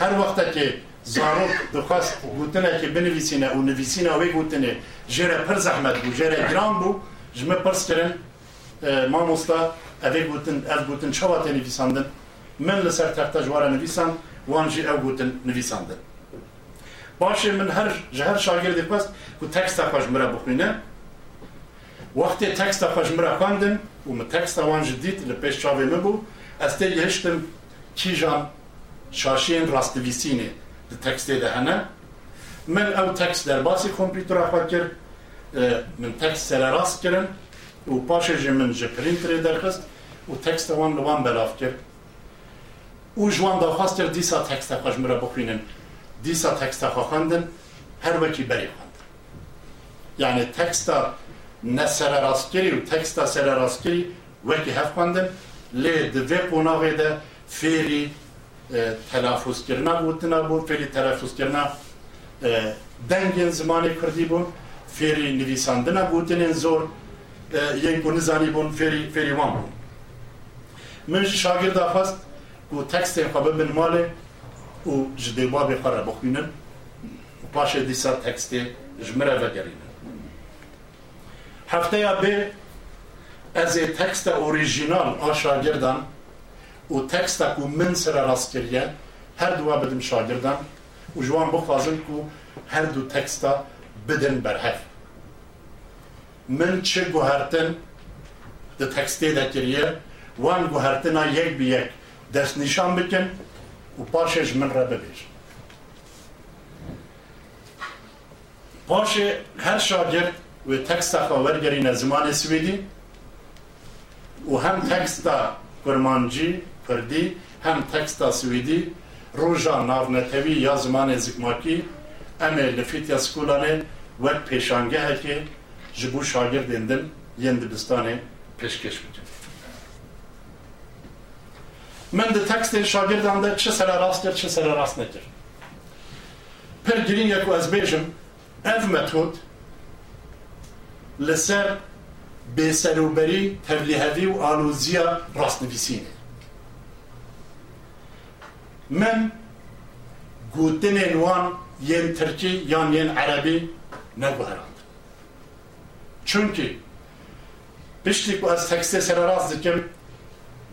Speaker 2: هر وقت که زاروک دخواست گوتنه که بنویسینه و نویسینه و گوتنه جره پر زحمت بو جره گران بو جمع پرس کرن ما مستا اوه گوتن اف گوتن چوا نویساندن من لسر تخته جواره نویسان وان جی او گوتن نویساندن باشه من هر جهر شاگرد پست که تکست خوش مرا بخوینه وقتی تکست خوش مرا خواندم و من تکست وان جدید لپیش چاوه مبو از تی گهشتم کی جان شاشین راستویسینه ده تکسته ده هنه من او تکست در باسی کمپیوتر خود کرد من تکست سر راست کردم و پاشه جه من جه پرینتر درخست و تکست وان لوان بلاف کرد او جوان داخواست کرد دیسا تکست خوش مرا بخوینن دیسا تکست خوا خواندن هر وکی بری خواندن یعنی تکست نه سر راست کری و تکست سر راست کری وکی هف خواندن لی دوی قناغی ده فیری تلافوز کردن بودن بود فعلی تلافوز کردن دنگین زمان کردی بود فعلی نویساندن بودن زور یک گونه زنی بود فعلی فعلی وان بود من شاگرد خواست و تکست خواب بن مال و جدی باب خراب بخوینن و پاش دیسا هفته‌ای به از ئەزێ تەکستە ئۆریژینال ئاشاگردان و تەکستەک و من سرە هر هەردووا بدم شاگردان و جوان بخوازن هر دو تکستا بدن بەرهەف من چه گوهرتن د تەکستێ دەکردە وان گوهرتنا یەک بیەک دست نشان بکن، و پاشێژ من را ببێژن پاشێ هەر شاگرد و تکستا خواهرگری زمان سویدی و هم تکستا کرمانجی کردی هم تکستا سویدی روژا ناونتوی یا زمان زکماکی امه لفیت یا سکولانه وک پیشانگه هکی جبو شاگرد اندن ین دبستانه پیشکش بکن من de tekstên şagirdan de çi sere rast kir çi sere rast nekir per girîn yek ez bêjim ev metod لسر به سروبری تبلیهوی و آلوزی راست نویسینه من گوتن وان یه ترکی یا یه عربی نگوهراند چونکی پشتی که از تکسته سر راست دکم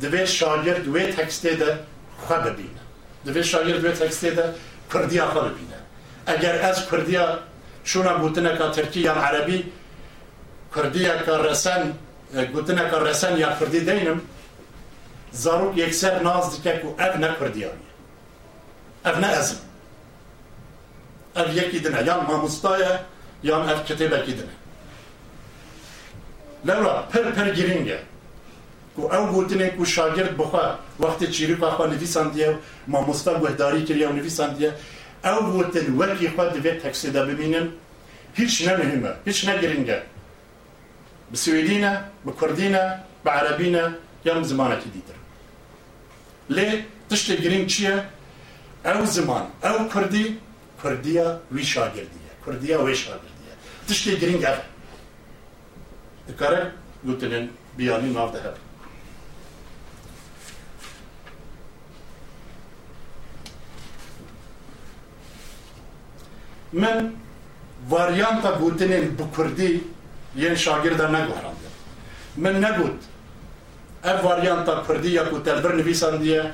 Speaker 2: دوی شاگرد وی تکسته ده خواه ببینه دوی شاگرد وی تکسته ده کردیا خواه ببینه. اگر از کردیا شونا گوتنه که ترکی یا عربی کوردیەکە ڕەسەن رسن، ڕەسەن یا کردی دینم زارۆک یکسر ناز دکەک و ئەف نە کوردیانە ئەف نە ئەزم ئەف یەکی دنە یان یا یان کتیبه کی دنە لولا پر پر گیرینگه و او گوتنه و شاگرد بخوا چیری که خوا نویساندیە و مامۆستا گوهداری کردیا و نویساندیە او گوتن وکی خوا دەبێت تکسیده ببینن هیچ نەمهمە هیچ بسويدينا بكردينا بعربينا يوم زمانة تديدر ليه؟ تشتي جرين تشيا أو زمان أو كردي كرديا وي شاگردية كرديا وي شاگردية تشتي جرين غير دكارا قلتنين بياني ناف دهب من واريانتا قلتنين بكردي biyanî nav de hebe min bi min negot ev varyanta Kurdî ya ku telbir nivîsan diye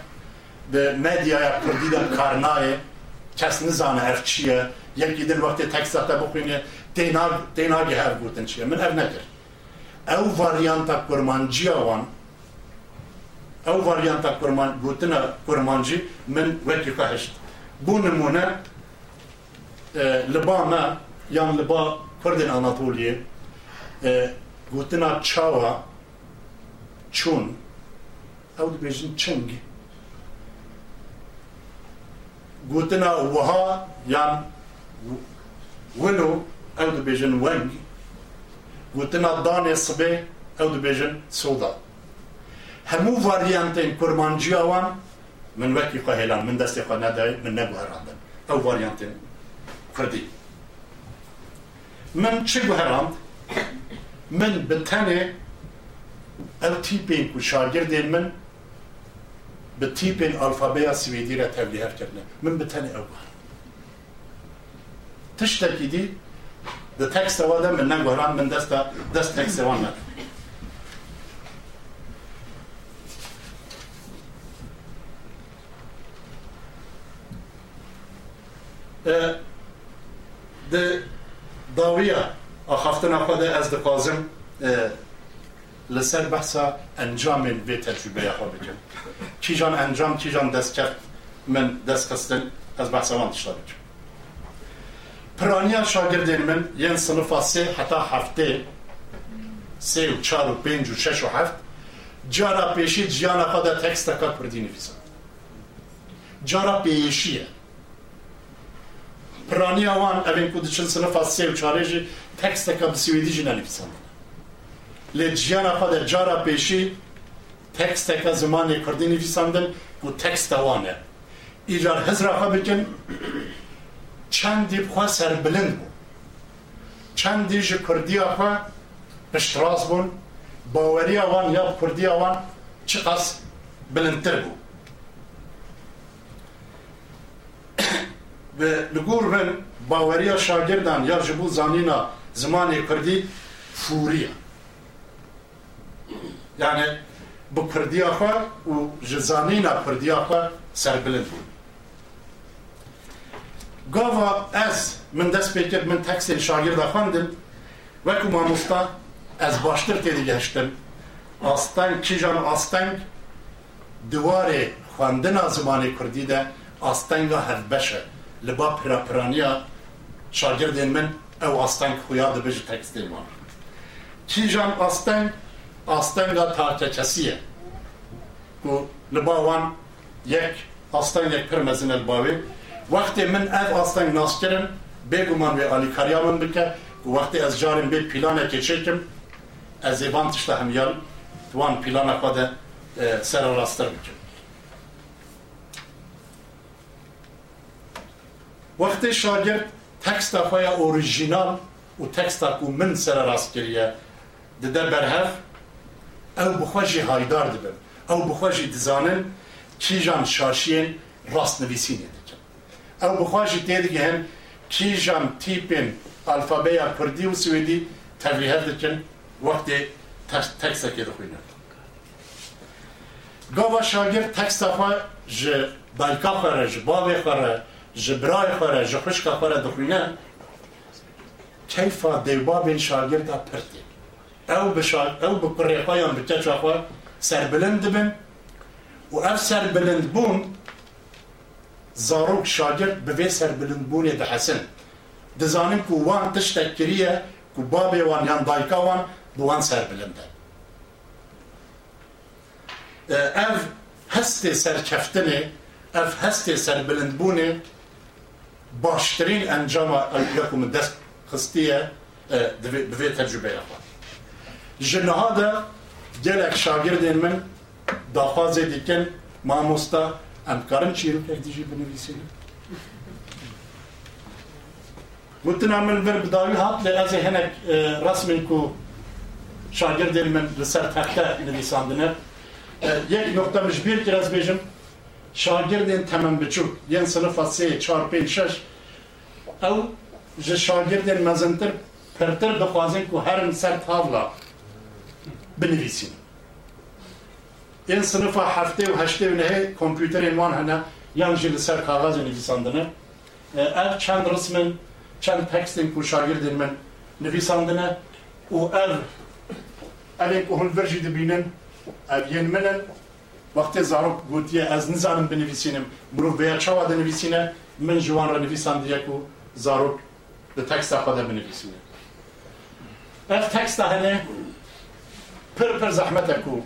Speaker 2: di medyaya Kurdî de kar nayê kes nizane ev çi ye yekî din wextê teksta te bixwîne tê nagê hev gotin çi ye min ev nekir ew varyanta kurmanciya wan ew varyanta kurman gotina kurmancî min wekî xwe hişt bû nimûne li ba me yan li ba Kurdên gotina çawa çûn ew dibêjin çing gotina wiha yan. Wilo ew dibêjin weng. Gotina danê sibê ew dibêjin soda hemû varyantên kurmanciya wan min wekî xwe hêlan min destê xwe nedayê min neguherandin ew varyantên Kurdî min çi guherand من بتنه أو تیپین کو شاگرد من به تیپین الفابیا سویدی را تبلیغ کرده من بتنه أو. تشتکی دی ده تکس واده من نگوهران من دست دست تکس وان ده آه، داویه آخافتنا خود از دقازم لسر بحثا انجام به تجربه خود بکن چیجان انجام چیجان دست کرد من دست قصدن از بحثا من تشتابه بکن پرانی شاگردین من یه صنفا سه حتی هفته سه و چار و پنج و شش و هفت جارا پیشی جانا خود تکست کار پردی نفیسان. جارا پیشیه. پرانی وان اوین کودشن صنفا سه و چاره ku diçin sinifa sê û çarê jî teksteka bi Swêdî jî nenivîsandin lê ciyana xwe de cara pêşî teksteka zimanê Kurdî nivîsandin û teksta wan e îcar hizra xwe bikin çendî xwe serbilind bû çendî ji Kurdiya xwe piştras bûn baweriya wan ya Kurdiya wan çi qas bilindtir bû ve li gor min baweriya şagirdan ya ji bo zanîna زمانی کردی فوریه یعنی بە پردیا خوا و ژزانینا پردیا خوا سربلند بوو گاوا ئەس من دەست پێ کرد من تەکسێن شاگیردا خوندم وەکو مامۆستا ئەس باشتر تێدیگەشتم ئاستەنگ کیژان ئاستەنگ دوارێ خوندنا زمانی کوردی دە ئاستەنگا هەفبەشە لە با پراپرانیا شاگردێن من ew asteng xuya dibe ji tekstê wan. Çîjan asteng astenga tarkekesî ye ku li bawan yek astengek pir mezin el bavê wextê min ev asteng naskirin bêguman vê alîkariya min bike ku wextê ez carên bê planekê çêkim ez ê van tişta hemyal wan plana xwe de sera rasttir bikim. Wextê şagird تکستا خویا اوریژینال و تکستا کو من سر راست کریه dide berhev ew bi xwe jî haydar dibin. Ew bi xwe jî dizanin kîjan şaşiyên rastnivîsînê dikin. Ew bi xwe jî tê digihin kîjan tîpên alfabeya Kurdî û Swêdî tevlîhev dikin wextê teksekê dixwînin Gava şagir teksta xwe ji dayka xwe re ji bavê xwe re جبرای خوره جخوشک خوره دخوینه کیفا دیوبابین شاگردا پرتی. او بشار او بکری خویان بکچ خوا سر بلند بن و اف سر بلند بون زاروک شاگرد به سر بلند بونه ده حسن. دزانیم که وان تشتک کریه که بابی وان یان دایکا وان بوان سر بلنده اف هسته سر کفتنه اف هسته سر بلند بونه min xistiye e, divê- bi vê tecrübeya xwe ji niha de gelek şagirdên min daxwazê dikin mamosta em karin çîrokek dijî binivîsînin Gotina min vir bi dawî hat lê ez ê hinek resmên ku şagirdên min li ser texte nivîsandine yek nokta mij bir kir ez bêjim şagirdên temen biçûk yên sinifa sê çar pênc şeş ew ji şagirdên mezintir pirtir dixwazin ku herin ser tavla binivîsîn yên sinifa heftê û heştê û nehê kompûterên wan hene yan jî li ser kaxazê nivîsandine E, ev çend rismin çend tekstên ku şagirdên min nivîsandine û ev evên ku hûn vir jî dibînin ev yên min in وقتی زارو گوتی از نزانم بنویسینم مرو بیا چوا دنویسینه من جوان را نویسم دیگه کو زارو ده تکست خود بنویسینه اف تکست هنه پر پر زحمت کو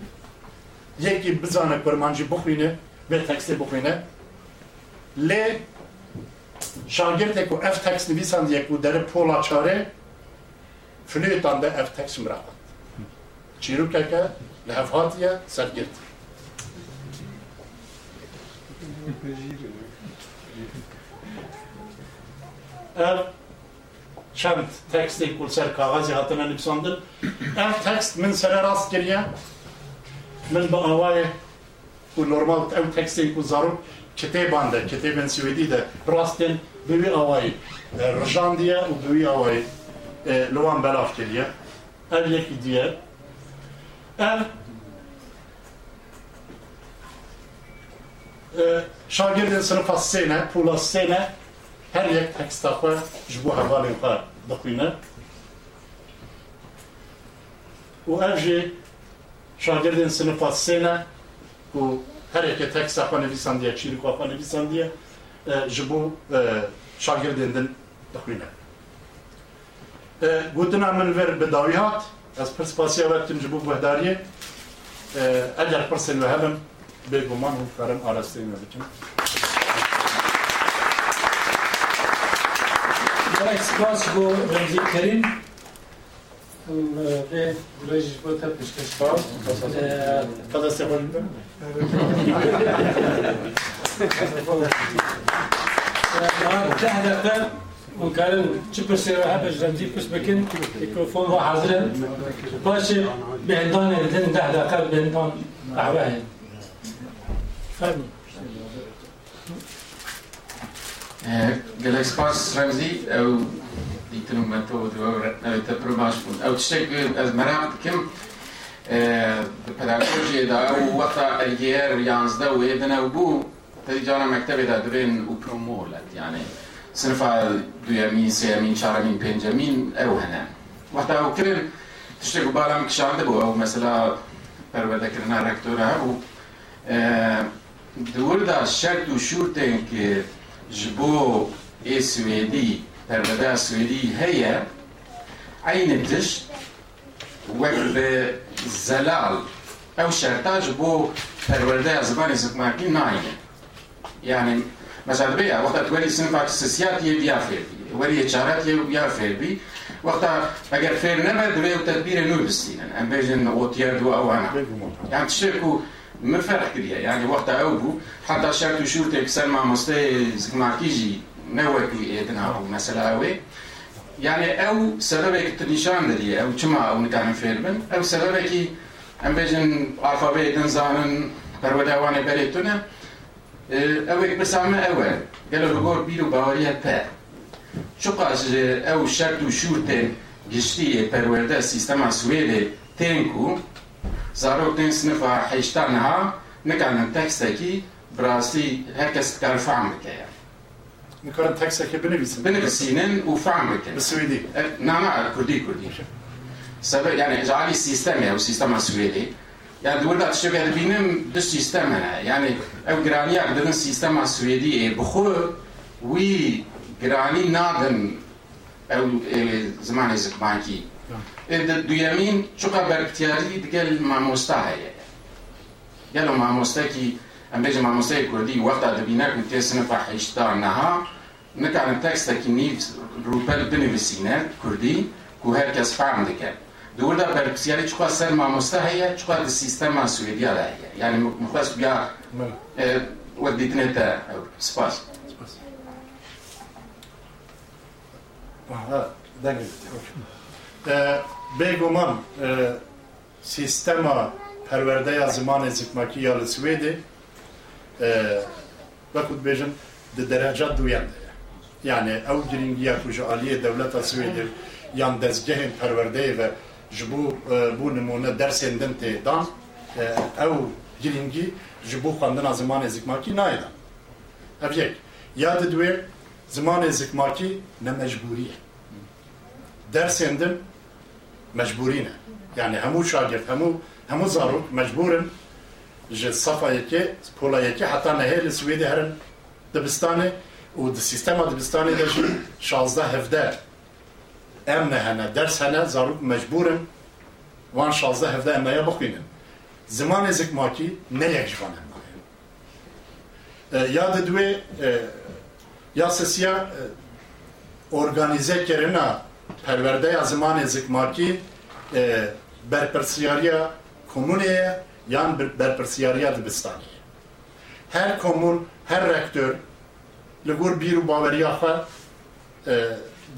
Speaker 2: یکی بزانه پرمانجی بخوینه به تکست بخوینه لی شاگرد کو اف تکست نویسن دیگه کو در پولا چاره فلویتان ده اف تکست مراقب چیرو که که لحفاتیه سرگرد ev çend tekstê ku ser kaxazê hatine nivîsandin ev tekst min sere rast kiriye min bi awayê ku normal ew tekstên ku zarok kitêban de kitêbên Swêdî de rastên bi wî awayî e, rijandiye û bi wî awayî li wan belav kiriye ev yekî diye. Ev e, şagirdên sinifa sê ne pûla sê ne her yek teksta xwe ji bo hevalên xwe dixwîne û ev jî şagirdên sinifa sê ne ku her yekê teksta xwe nivîsandiye çîrika xwe nivîsandiye e, ji bo e, şagirdên din dixwîne E, gotina min vir بێگومان هوکارن ئاراستەی
Speaker 5: برای سپاس بۆ ڕێزیکەرین بێژ بۆ تە پشتشپاس
Speaker 2: قەدەستێ خۆش
Speaker 5: بکەن تحدثا وكان تشبر سيرا هبش رمزي بس بكن الميكروفون هو حاضر باش بهندان الدين ده
Speaker 4: دقیقه قلب بهندان أعواه famille. De l'espace رمزي أو قلت لهم أنتوا تبرمجكم أو تشكل ازمراتكم pedagoji da u vata jer yansda u edine u bu tijara mektebi da dibin u promolet yani sınıfa duyamin, seyamin, çaramin, pencamin ev hene. Vata u kirin tiştek u balam kişandı bu ev mesela pervede kirina rektöre bu دوردا شرط و شورتن که جبو ای سویدی پرده سویدی هیا عین تش وقت زلال أو شرطاج بو پرورده زبان زبمارکی ناینه يعني مثلا بيع وقت تولي سنفع السياسيات يبيع فيربي یه بیا فیر بی وقتا اگر فير دوی أو تدبیر نو بستینن ام بيجن غوتيار دو أو
Speaker 2: أنا
Speaker 4: یعنی تشکو من فرق كبير. يعني وقت أوبو حتى شرط شورت كسر مع مستي زكماكيجي نوكي إدنا مثلا أوي. يعني أو سببك تنشان دري أو كما أو نكان فيربن أو سببك ام بيجن ألفابيت نزانن پروداوان بريتونه أو بسامة أول. قالوا بقول بيرو باوريا تا شو قاش أو شرط وشورت گشتی پرورده سیستم سویل تنکو زاروتين سنفا حيشتانها نكان تكسكي براسي هكا سكار فعمك يعني
Speaker 2: نكرن تكسكي بنفسي
Speaker 4: بنفسينن وفعمك
Speaker 2: بالسويدي
Speaker 4: نعم كردي كردي سبب يعني جعلي سيستم أو سيستم السويدي يعني دولة شبه بينم دو سيستم هنا يعني أو جراني بدن سيستم السويدي بخو وي جراني نادن أو زمان زكبانكي إيه، دویەمین چووکە بەرگتیاری دگەل مامۆستاهەیە گەل و مامۆستێکی ئەم بێژە مامۆستەیە کوردی وەختا دەبینەکن تێ سنفە حیشتا نەها نکانن تەکستێکی نیف روپەر بنویسینە کوردی کو هەر کەس فام دەکەن دووردا بەرپسیاری چخوا سەر مامۆستا هەیە چخوا لە سیستەما سوێدیا لا هەیە یعنی مخواست بیا وەدیتنێتە سپاس
Speaker 2: دەنگێت e, begoman e, sistema perverdeya zimanê zikmakî ya li Swêdê e, vekut bêjin di ee, dereca duyan de. Yani ew giringiya ku ji aliyê dewleta Swêdê yan dezgehên perwerdeyê ve ji bo e, bu nimûne dersên din tê dan ew giringî ji bo xwendina zimanê zikmakî nayê dan. Ev yek. Ya di duwê zimanê zikmakî ne mecbûrî dersên din mecbûrî ne yani hemû şagirt hemû hemû zarok mecbûrin ji safa yekê pola yekê heta nehê li herin dibistanê û di sîstema dibistanê de jî şazda hevde em ne hene ders hene zarok mecbûrin wan şazda hevde em naya bixwînin zimanê zikmakî ne yek ji van ya di duê ya sesiya organize kirina perverdeya zimanê zikmakî berpirsiyariya komûnê ye yan berpirsiyariya dibistanê ye her komûn her rektör li gor bîr û baweriya xwe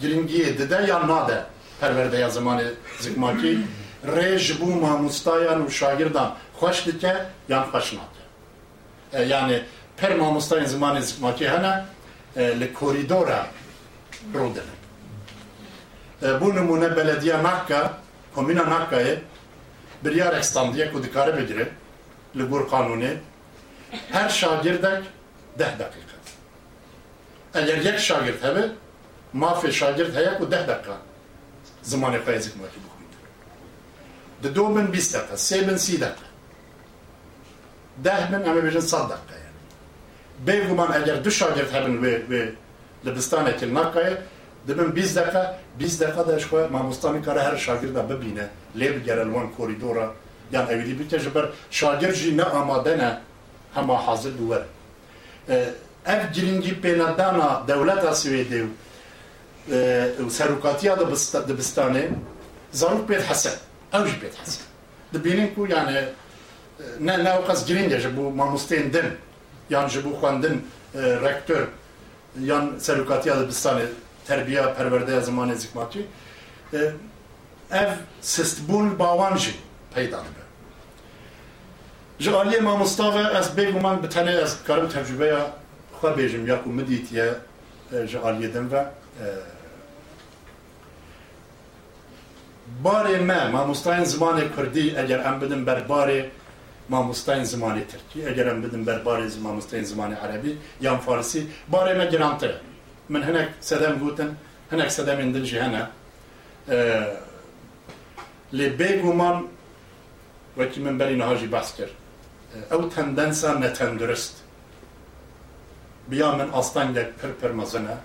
Speaker 2: giringiyê dide yan nade perverdeya zimanê zikmakî rê ji bo mamostayan û şagirdan xweş dike yan xweş nake yani per mamostayên rodine بû nimûne belediya Nakka komîna Nakkayê biryarek standiye ku dikare bigire li gor kanûnê her şagirdek deh deqîqe eger yek şagird hebe mafê şagird heye ku deh deqa zimanê xwe zikmakî bixwîne di do bin bîst deqe sê bin sî deqe deh bin em ê bêjin sed deqe yani. Bêguman eger du şagird hebin wê wê li bistanekî ji xwe mamostanê kare her şagirda bibîne lê bigere li wan korîdora yan ewîdî bike ji ber şagird jî ne amade ne hema hazir bû were ev giringî pênedana dewleta Swêdê û serokatiya dibistanê zarok pêd hese ew jî pêd hese dibînin ku yani ne ne qas giring e ji bo mamosteyên din yan ji bo xwendin rektör yan serokatiya dibistanê terbiya perverdeya zimanê zikmakî ev sistbûn bawan jî peyda dibe. Ji aliyê mamosta ve ez bêguman bi tenê ez karim tecrübeya xwe bêjim ya ku min dîtiye ji aliyê ve barê me mamostayên zimanê Kurdî eger em bidin ber barê mamostayên zimanê Tirkî eger em bidin ber barê mamostayên zimanê Erebî yan Farsî barê me girantir e من هناك سدام جوتن هناك سدام يندلجي هنا. آه لي بيغومان وكي من بالي نهاجي باسكر. آه، أو تندنسا نتندرست. بيا من أصلا لك پر مزنا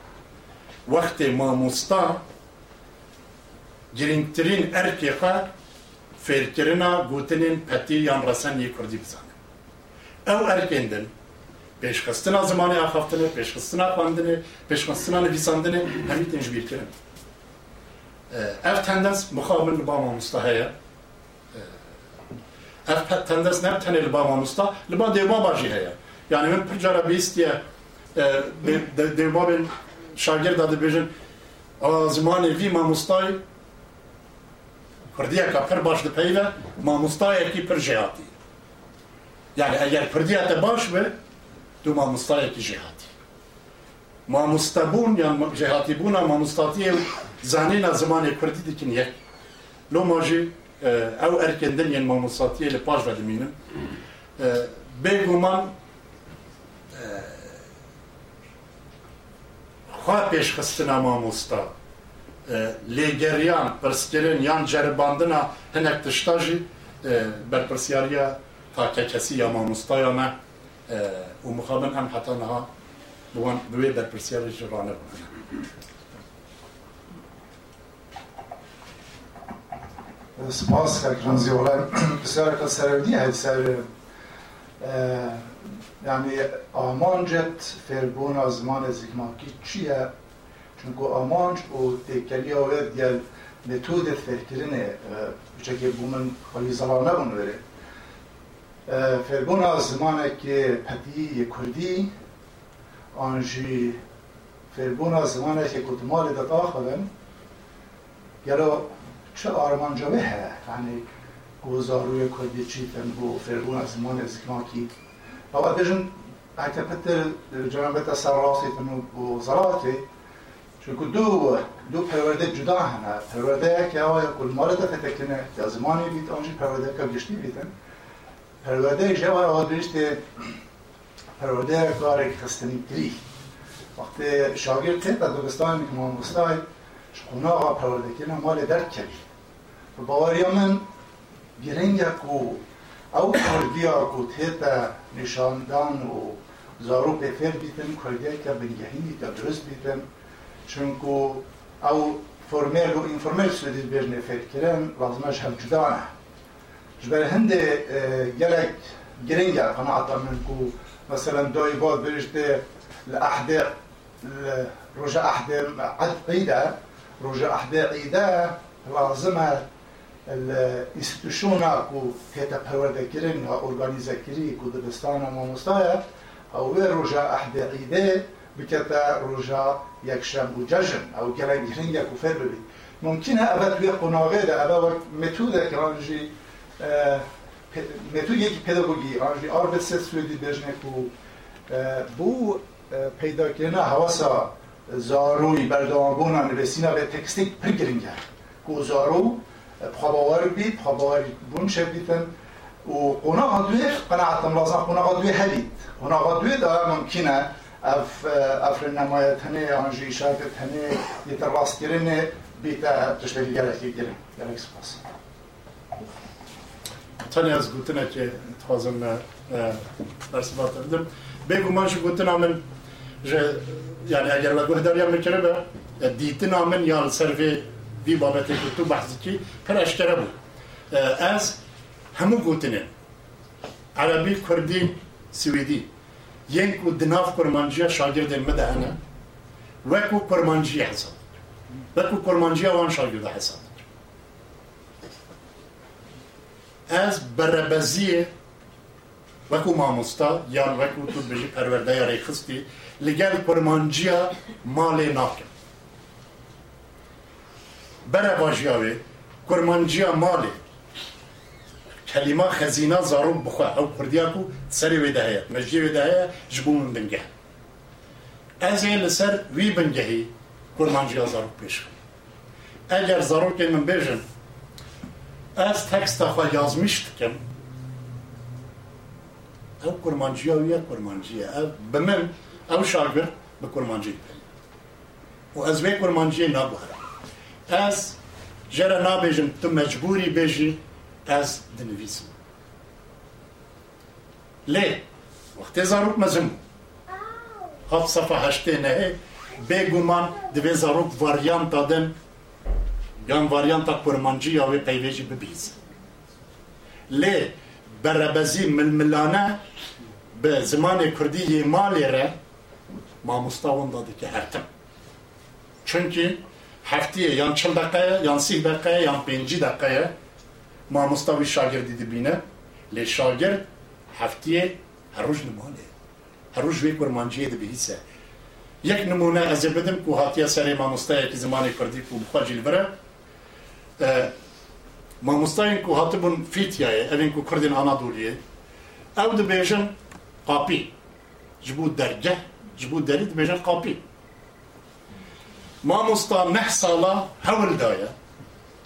Speaker 2: وقت ما مستا جرينترين اركيقا فيركرنا قوتنين يان رسان يكردي بزان أو اركندن Pêşxistina zimanê axaftinê pêşxistina xwendinê pêşxistina nivîsandinê hemî tên ji bîr kirin ev tendens mixabin li ba mamosta heye ev tendens ne? Tenê li ba mamosta li ba dêwbaba jî heye. Yani min pir cara bîstiye dêwbabên şagirda dibêjin a zimanê vî mamostayê Kurdiyeka pir baş dipeyve mamostayekî pir jêhatî yani eğer Kurdiya te baş be tu mamostayekî jêhatî mamostabûn yan jêhatîbûna mamostatiye zanîna zimanê Kurdî dikin yek lo ma jî ew erkên din yên mamostatiye li paş ve dimînin bêguman xwa pêşxistina mamosta lêgeriyan pirskirin yan ceribandina hinek tişta jî berpirsyariya takekesî ya mamostaya me و مخابن هم حتی نها بوان دوی در پرسیاری رانه بکنن
Speaker 6: سپاس خرکران زیولا بسیار که سرودی هست سر یعنی آمانجت فربون آزمان زیگماکی چیه؟ چون که آمانج و تکلی آوید دیل متود فرکرینه بچه که بومن خالی زلانه بونه بره فرگونا که پدی کردی آنجی فرگونا که کتمال دقا خودم گلو چه آرمان جاوه ها یعنی گوزاروی کردی چیتن بو فرگونا زمان با بابا دجن اکتا پتر جنبت سراسی تنو بو زراتی چونکو دو دو پرورده جدا هنه پرورده که آیا کل مالتا فتکنه یا زمانی بیت آنجی پرورده که گشتی بیدن پەروەدەیەک ئەوان ئەوە درشتێ پەرۆدەیە کارێک خستنی کری وەختێ شاگر تێتە دەبستان مامۆستای قۆناغا پەرۆدەکردە مالێ دەرکەوی باوەریا من گرنگەک و ئەو کوردیا و تێتە نیشاندان و زارو پێفێر بیتن کوردیەکە بنگەهینی کە درست بیتن چونکو ئەو فۆرمێر و ئینفۆرمێر سودی بێژنێ فێرکردن وەزمەش هەم جودانە Jber hinde gelek giring ya qanaatan min ku mesela doy bod birişte li ahde عد ahde ida roja ahde ida lazıma الاستشونا کو هتا پرورده کرن و ارگانیزه کری کو دبستان و ماموستایا أو روژا احد عیده بکتا روژا یکشم و ججن أو گلن گرینگ کو فر ببی ممکنه ابا وی قناغه ده ابا وقت متوده کرانجی متد پداگوگی آنجی آربت سویدی بجنکو بو پیدا کردن حواسا زاروی بردامبونا نویسینا به تکستی پرگرینگر کو زارو پخاباور بی پخاباور بون شبیتن و قناقا دوی قناعت لازم قناقا دوی هلید قناقا دوی داره ممکنه اف افر نمایت هنه آنجی شاید هنه یتر راست گرنه بیتا تشتری گرکی گرن گرک سپاسی
Speaker 2: تاني از گوتنه که تخوازم برسبات آه، بدم بگو من شو گوتن آمن يعني اگر لگوه دریا میکنه به آه، دیتن آمن یا سر وی بابتی گوتو بحثی که پر اشکره بود آه، از همو گوتنه. عربی کردی سویدی. ين كو دناف كرمانجيا شاگرد مدهنه وكو كرمانجيا حسن وكو كرمانجيا وان شاگرد حسن ez berebeziye وەکو مامۆستا یان وەکو تو بژی پەروەردەیاری خستی لەگەل پەرمانجیە مالێ ناکەم بەرە باژیاوێ کورمانجیە مالێ کەلیما خەزینا زارۆک بخوا ئەو کوردیاک و سەری وێدا هەیە مەژی وێدا هەیە ji بۆ من بنگە ez ê li ser wî bingehî kurmanciya zarok pêşxim eger zarokê min bêjin از تکست خواه یازمیشت کم او کرمانجیا ویا کرمانجیا او بمن او شاگر به کرمانجی و از وی کرمانجی نابوهرم ez jere nabêjim tu mecburî bêjî ez dinivîsim lê wextê zarok mezim hat sefa heştê nehê bêguman divê zarok varyanta din Yan Jan varianta kurmancıya ve peyveji bibiz. Lê berebezî milmilane bi zimanê Kurdî yê malê re mamosta wan da. Çünkü heftiye yan çıl dakikaya, yan sih dakikaya, yan penci dakikaya mamosta ve şagirdi dibine. Lê şagird heftiye her roj nimalê. Her roj vê kurmanciyê e dibihîse. Yek nimune ez ê bidim ku hatiye serê mamostayekî zimanê Kurdî ku bixwe jîl bire مامۆستایان و هاتبوون فیتیایە ئەلین و کوردین ئانادولیە ئەو دەبێژن قاپی جبوو دەرگە جبوو دەری دەبێژن قاپی نه سالا هول هەولدایە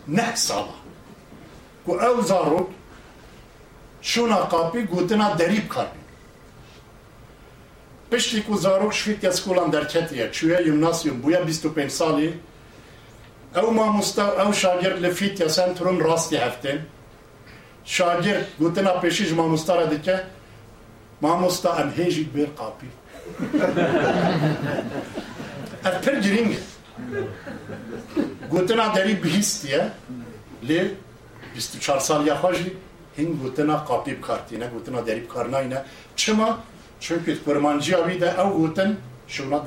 Speaker 2: نه سالا، و ئەو زارۆک چوونا قاپی گوتنا دریب کاری. پشتی کو و زارۆک شویت یاسکۆڵان دەرکەتیە چوە یمناسیوم بووە پنج سالی. Ew mamosta ew şagird li fîtiya sentrum rastî heftên şagird gotina pêşî ji mamosta re dike mamosta em hêjî bêr qapî. Ev pir giring e. Gotina derî bihîstiye lê 24 saliya xwe jî hîn gotina qapî bikartîne gotina derî bikarnayîne çima? Çünkü kurmancıya wî de ew gotin şûna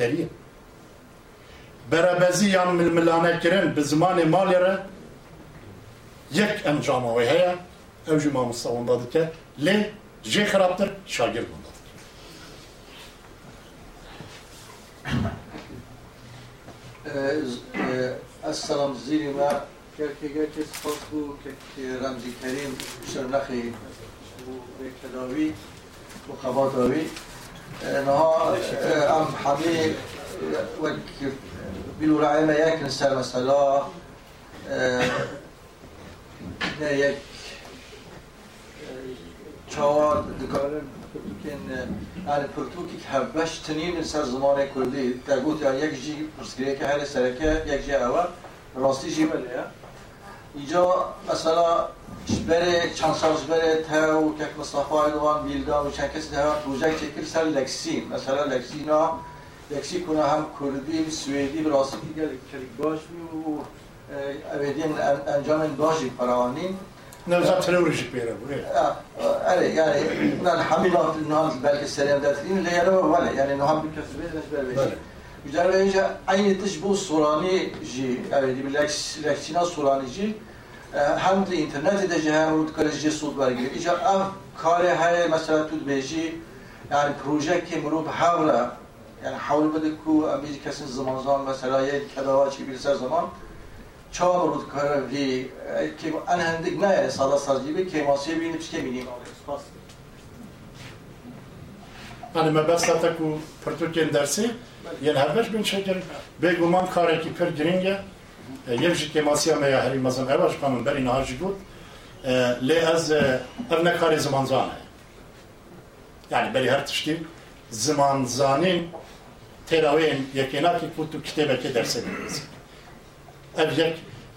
Speaker 2: derî berebezî yan milmilane kirin bi zimanê malê re yek encama wê heye ew jî mamosta wenda dike lê jê xirabtir şagird wenda
Speaker 7: السلام زیری ما که که سپاس بو که رمزی کریم شرنخی و کلاوی و خباتاوی نها ام حمی وک bilurayla yakınsa mesela e, یک چهار دکارن پرتوکین یعنی پرتوکی که هبش تنین سر زمان کردی. در گوت یا یک جی پرسکریه که هر سرکه یک جی اول. راستی جی بله اینجا مثلا بره چند سال بره تا و که مصطفی ایلوان بیلدان و چند کسی ده پروژه چکل سر لکسی مثلا لکسی ها یەکسی کونا هم کوردی سویدی ڕاستی گەلێک کەلێک باش و ئەوێدین ئەنجامن باشی فراوانین
Speaker 2: نظام تەرۆریژی پێرە بێ
Speaker 7: ئەرێ یارێ نان حەمیلات نام بەلکە سەریان دەرتین لە یارەوە وەلە یارێ نەهام بر بێدەش بەرێ به اینجا عینی تش بۆ سورانی جی اویدی لەکسینا بله، سورانی جی. هم در اینترنتی ده جه هم رود کلیش جی سود برگیر. اینجا اف کاره های مثلا تود بیشی یعنی پروژه که مروب حوله bedik ku amiz kesin zaman zaman mesela ye kedava çi bir zaman çağ rut kare vi ki an hendik ne yani sada sarjibi ki masiye bir nipske minim
Speaker 2: hani mebesata ku Pirtûkên dersê yên hevbeş bin şekil bêguman karekî pir giring e yev ji kêmasiya me ya herî mezin ev ji kanûn berî niha jî got lê ez ev ne karê zimanzan e yani berî her tiştî zimanzanîn تراوين یەکێناکی کووت و کتێبەکە دەرسە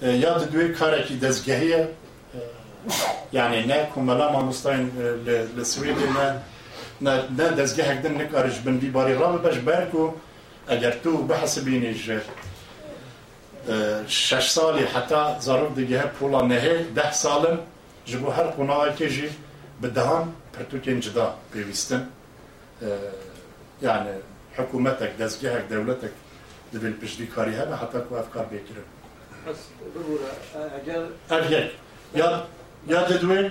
Speaker 2: ياد آه، دوي یەک دزجهية يعني کارێکی دەستگەهەیە آه، یعنی نە کومەلا مامۆستاین آه، لە نا دزجه هكذا نك نکارش بن بیباری ڕابە بەش بەرگ و ئەگەر تو بەحسبینی ژێر شش سالي حتى زارب دجه بولا نهي ده سالم جبو هر her qunawekê بدهم برتو كنجدا بيوستن يعني حکوومەتێک دەستگەهێک دەولەتێک دەبێت پشتیکاری هەبە حتا کو ئەفکار بێکرن ئەک یا دەدوێ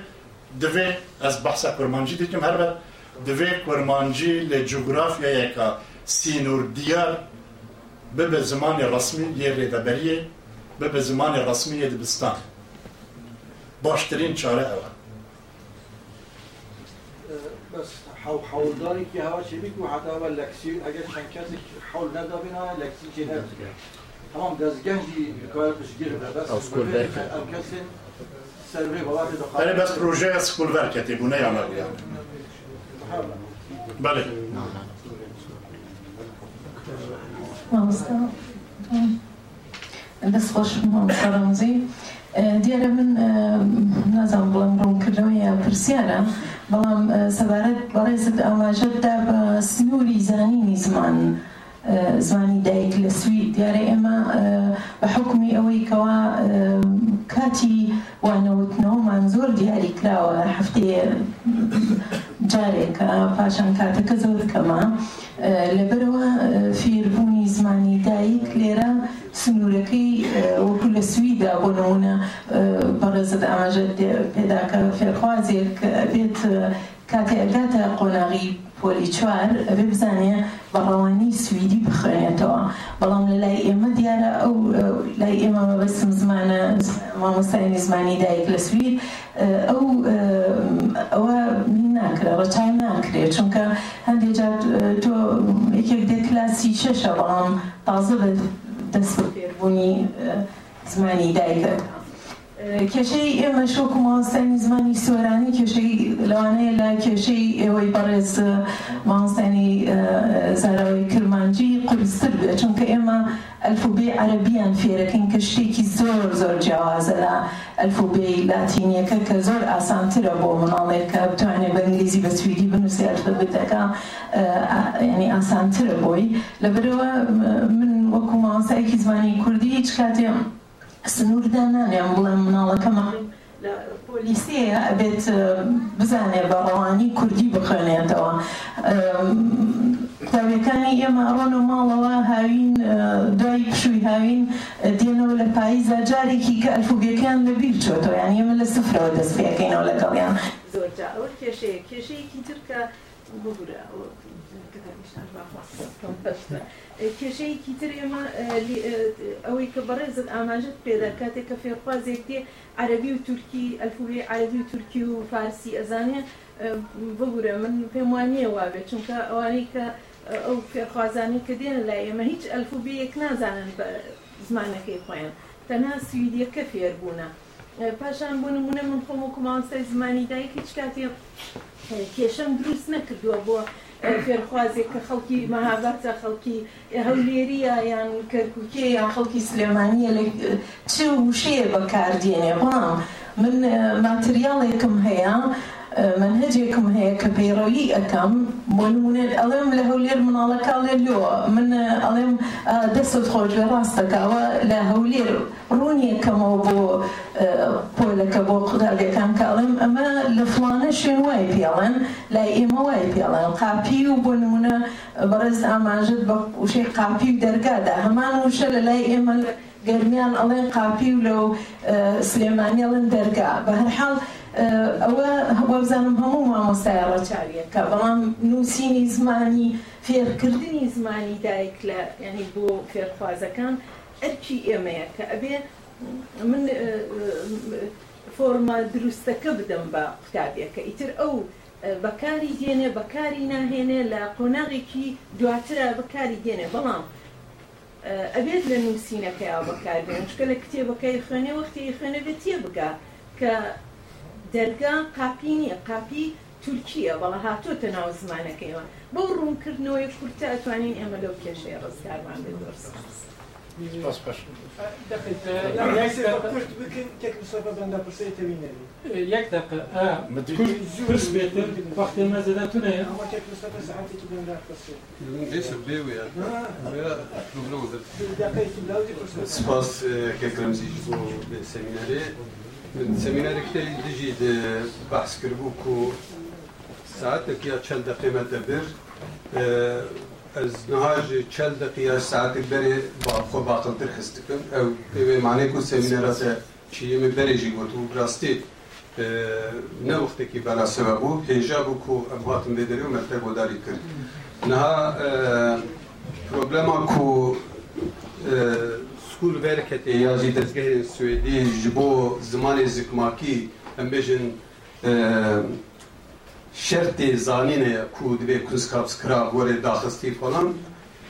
Speaker 2: دەبێ ئەس بەحسە کورمانجی دیکەم هەربەت دەبێ کورمانجی لە جوگرافیایەکە سینور دیار ببە زمانی ڕسمی یە ڕێدەبەریە ببە زمانی ڕسمیە دبستان. باشترین چارە ئەوە.
Speaker 7: بس حول حولداری که هوا چی بگو حتی اول لکسی اگر چند کسی حول ندابینا لکسی چی نبزگه تمام دزگه جی کار پشگیر بس
Speaker 1: او سکول برکه.
Speaker 7: ام کسی سروی بابت دخواه
Speaker 2: Hani bes projeye skolverketê bûne ya me yani. Belê.
Speaker 8: مامۆستا دەست خۆش مامۆستا ڕەمزی دیارە من نازانم بڵم ڕوونکردنەوە یا پرسیارە بەڵام سەبارەت بەڕێزت ئاماژەتدا بە سنووری زانینی زمان. زمانی دایک لە سوی دیارە ئێمە بە حکمی ئەوەی کەوا کاتی وانەوتنەوەمان زۆر دیاری کراوە. هەفتێ جارێکە پاشان کاتەکە زۆر کەمە لەبەرەوە فێربوونی زمانی دایک لێرە سنوورەکەی وەکو لە سویدا بۆ نمونە بەڕێزت ئاماژە پێداکە فێرخوازێک بێت کاتێ ئەگاتە قۆناغی
Speaker 9: پۆلی چوار ئەبێ بزانێ بەڕەوانی سویدی بخوێنێتەوە بەڵام لە لای ئێمە دیارە ئەو لای ئێمە مەبەستم زمانە مامۆستانی زمانی دایک لە سوید ئەو ئەوە ناکرێ ڕەچای ناکرێت چونکە هەندێک جار تۆ یەکێک دێ کلاسی شەشە بەڵام تازە بە دەست بە فێربوونی زمانی دایکەکە کێشەی ئێمە شۆک و ماوەستانی زمانی سۆرانی کێشەی لەوانەیە لە کێشەی ئێوەی بەڕێز ماوەستانی زاراوی کرمانجی قورستر بێت چونکە ئێمە ئەلفوبێ عەربیان فێرەکەین کە شتێکی زۆر زۆر جیاوازە لە ئەلفوبێی لاتینیەکە کە زۆر ئاسانترە بۆ مناڵێک کە بتوانێت بە ئنگلیزی بە سویدی بنووسی ئەلفبێتەکە ینی ئاسانترە بۆی. لەبەرەوە من وەکو ماوەستایەکی زمانی کوردی هیچ کاتێ سنووردا نانێم بڵێم مناڵەکەمە پۆلیسەیە ئەبێت بزانێ بە ڕەوانی کوردی بخوێنێتەوە. کتابەکانی ئێمە ڕۆن و ماڵەوە هاوین دوای پشووی هاوین دێنەوە لە پاییزە جارێکی کە ئەلفوبیەکان لەبیر چۆتەوە یان ئێمە لە سفرەوە دەست پێەکەینەوە لەگەڵیان
Speaker 8: زۆر کێشەیە کێشەیەکی ترکە بگورە کێشەیەکی تر ئێمە ئەوەی کە بەڕێزت ئاماژت پێدا کاتێک کە فێرخوازێک دێ عەربی و تورکی ئەلفوێ عەربی و تورکی و فارسی ئەزانێ بگورە من پێم وانە وابێت چونکە ئەوانەی کە ئەو فێرخوازانی کە دێنە لای ئێمە هیچ ئەلفوبەیەک نازانن بە زمانەکەی خۆیان تەنها سویدیەکە فێربوونە پاشان بۆ نمونە من خۆم و کومانسای زمانی دایک هیچ کاتێ کێشەم دروست نەکردووە بۆ فێرخوازێک کە خەڵکی مەهاباتە خەڵکی هەولێریە یان کەرکووکێ یان خەڵکی سلێمانیە لە چ وشەیە بەکاردێنێ بەڵام من ماتریاڵێکم هەیە. منهجێکم هەیە کە پەیڕەوی ئەەکەم بۆ نمونێت ئەڵێم لە هەولێر مناڵەکاڵێ لۆ. من ئەڵێم دەستت خۆشێ ڕاستەکەوە لە هەولێر ڕوونیەکەمەوە بۆ پۆلەکە بۆ قوداگەکان کاڵێم ئەمە لە فلانە شوێن وای پێڵێن لای ئێمە وای پێڵێن. قاپی و بۆ نمونە بەڕێز ئاماژت بە وشەی قاپی و دەرگادا. هەمان وشە لە لای ئێمە گەرمیان ئەڵێن قاپی و لەو سلێمانیڵن دەرگا. بە هەرحاڵ ئەوە هەبوو بزانم هەموو مامۆستای ڕەچاویەکە بەڵام نووسینی زمانی فێرکردنی زمانی دایک لە ینی بۆ فێرخوازەکان ئەرکی ئێمەیە کە ئەبێ من فۆرمە دروستەکە بدەم بە قوتابیەکە ئیتر ئەو بەکاری دێنێ بەکاری ناهێنێ لە قۆناغێکی دواترە بەکاری دێنێ. بەڵام ئەبێت لە نووسینەکەیەوە بەکاردێن چکە لە کتێبەکەی خوێنێ وەختی خوێنە بێت تێ بگا کە دەرگا قاپی نییە قاپی تورکیە بەڵە هاتۆتە ناو زمانەکەیەوە بۆ ڕوونکردنەوەی کورتە ئەتوانین ئێمە لەو کێشەیە ڕزگارمان بێت دۆرس.
Speaker 10: یک دقیقه پرس بێتر وقتی مەزەدا تونەیە
Speaker 11: سپاس کەکرمزی بۆ سەمینەرێ سەمینەرێکتە سمينارك تالي دجي بحث كربوكو ساعتك يا چند دقيقة دبر آه، از نهاج چند دقيقة ساعتك بري باقو باطل تر حستكم أو بي معنى آه، كو سمينارات چي من بري جي قوتو براستي نه وقتی که بلا سبب بو هجاب کو امهاتم بدری و مرتب داری نها آه، پروبلما کو problema ku skûl vereketê ya jî dezgehê Swêdî ji bo zimanê zikmakî em bêjin şertê zanîne ku divê kunskapskira were daxistî falan.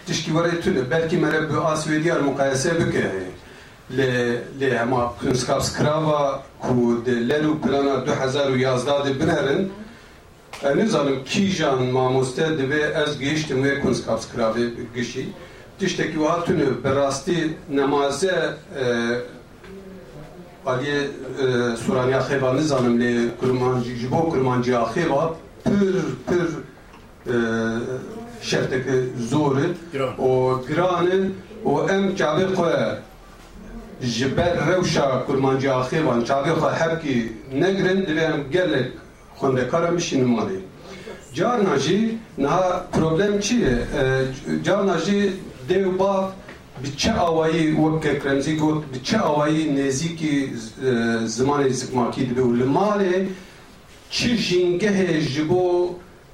Speaker 11: Tişkî were tune belkî mere bi a Swêdiyar muqayese bike lê lê hema kunskapskirava ku di lel û plana 2011 de binerin. Nizanim kîjan mamoste divê ez gihiştim wê kunskapskiravê gişî tiştekî wiha tune bi rastî nemaze Aliye Suraniya xêba nizanim lê kurmancî ji bo kurmanciya xêba pir pir şerteke zor in û giran. İn û em çavê xwe ji ber rewşa kurmanciya xêban çavê xwe hepkî negirin divê em gelek xwendekara mişînin malê carna jî niha problem çi ye carna jî dêw bav bi çi awayî wek Kremzî got bi çi awayî nêzîkî zimanê zikmakî dibe û li malê çi jîngehê ji bo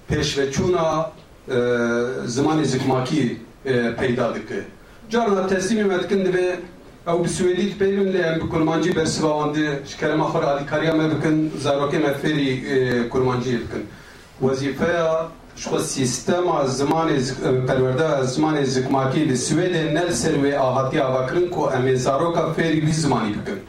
Speaker 11: پێشوەچوونا زمانی زکماکی پەیدا دکە جارنا تەسلیمی مەدکن دەبێ ئەو بسوێدیت پێون لێ ئەم کورمانجی بەرسواوەندێ شکەرەمە خۆر ئالیکاریا مە بکن زارۆکێ مەفێری کورمانجی بکن وەزیفەیە شو سیستما زمان پرورده زمان زکماکی دی سویدن نل سر و آهاتی آوکرن کو امین زاروکا فیری وی زمانی بکن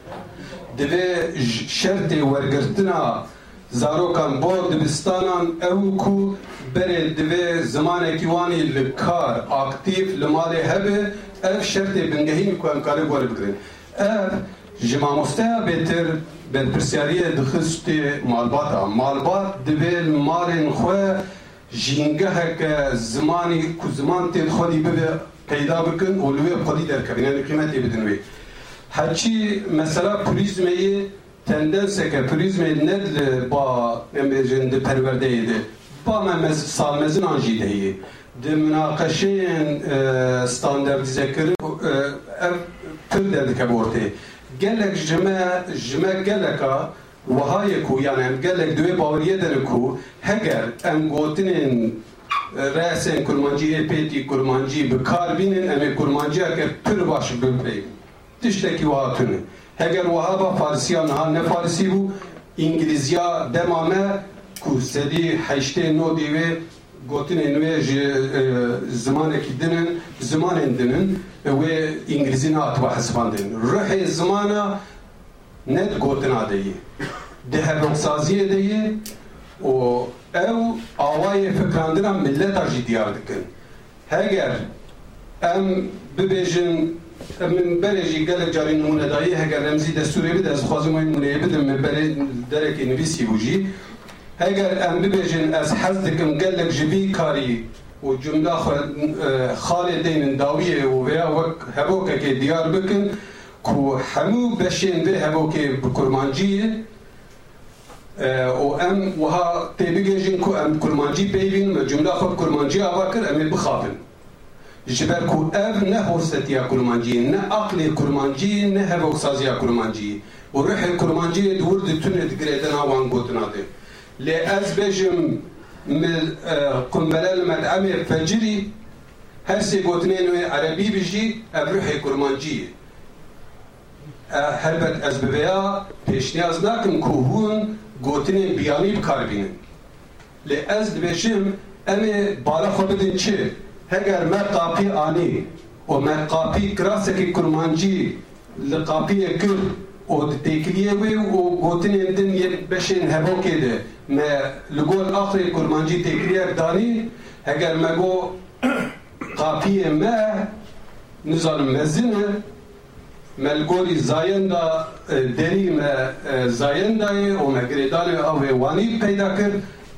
Speaker 11: دوی شرط ورگرتنا زاروکان بو دبستانان او کو بره دوی زمان اکیوانی لکار اکتیف لمالی هبه اف شرط بنگهین کو امکاری بوری بکرن اف جماموسته بهتر بن پرسیاری دخست مالبات مالبات دوی مارن خواه جنگهک زمانی کو زمان تین خودی به پیدا بکن و لوی خودی در کن یعنی قیمتی بدن وی هرچی مثلا پریزمی تندنس که پریزمی ند با امجند پرورده ایده با ممز سالمزن آنجیده ایه دی مناقشه استانداردیزه کرد اف پر دید که بورته گلک جمع جمع گلکا wihayê ku yani gelek divê baweriye derin ku heger em gotinên resên kurmanciyê pêtî kurmancî bi kar bînin em ê kurmanciyeke pir baş bipeyvin tiştekî wiha tune heger wiha ba farsiya niha ne farsî bû îngilîziya dema me ku sedî heştê no dîwê gotinên wê ji zimanekî dinin zimanên dinin wê îngilîzî nehatibe hesibandin rihê zimana نه گوتن آدیه ده نخسازی دیه و او آواه فکران دیم ملت از جدیار دکن. هگر ام ببین من برای جیگل جاری نمونه دایی هگر ام زی دستوری از خازم این نمونه بدم من درک این بیسی وجی هگر ام ببین از حس دکم جل جبی کاری و جمله خالی دین داویه و ویا وقت هبوک دیار بکن. ku hemû beşên vê hevokê bi kurmanciyê û ee, em wiha tê bigêjin ku em kurmancî peyvîn me cumla xwe bi kurmancî ava kir em ê bixabin ji ber ku ev ne horsetiya kurmanciyê ne aqlê kurmanciyê ne hevoksaziya kurmanciyê û rihê kurmanciyê di wir di tunê digirê dina wan gotina dê lê ez bêjim mil e, qumbele li medemê fecirî her sê gotinên wê erebî bijî ev rihê kurmanciyê helbet ez bebeya peşniyaz nakim ku hûn gotinên biyanî bikaribînin. Lê ez dibêjim em ê bara xwe bidin çi? Heger me qapî anî û me qapî kirasekî kurmancî li qapiyê kir û di têkiliyê wê û gotinên din yek beşên hevokê de me li gol axirê kurmancî têkiliyek danî heger me got qapiyê me nizanim mezin e ملګری زایندا دری ما زایندا او مګریدان او وانی پیدا کړ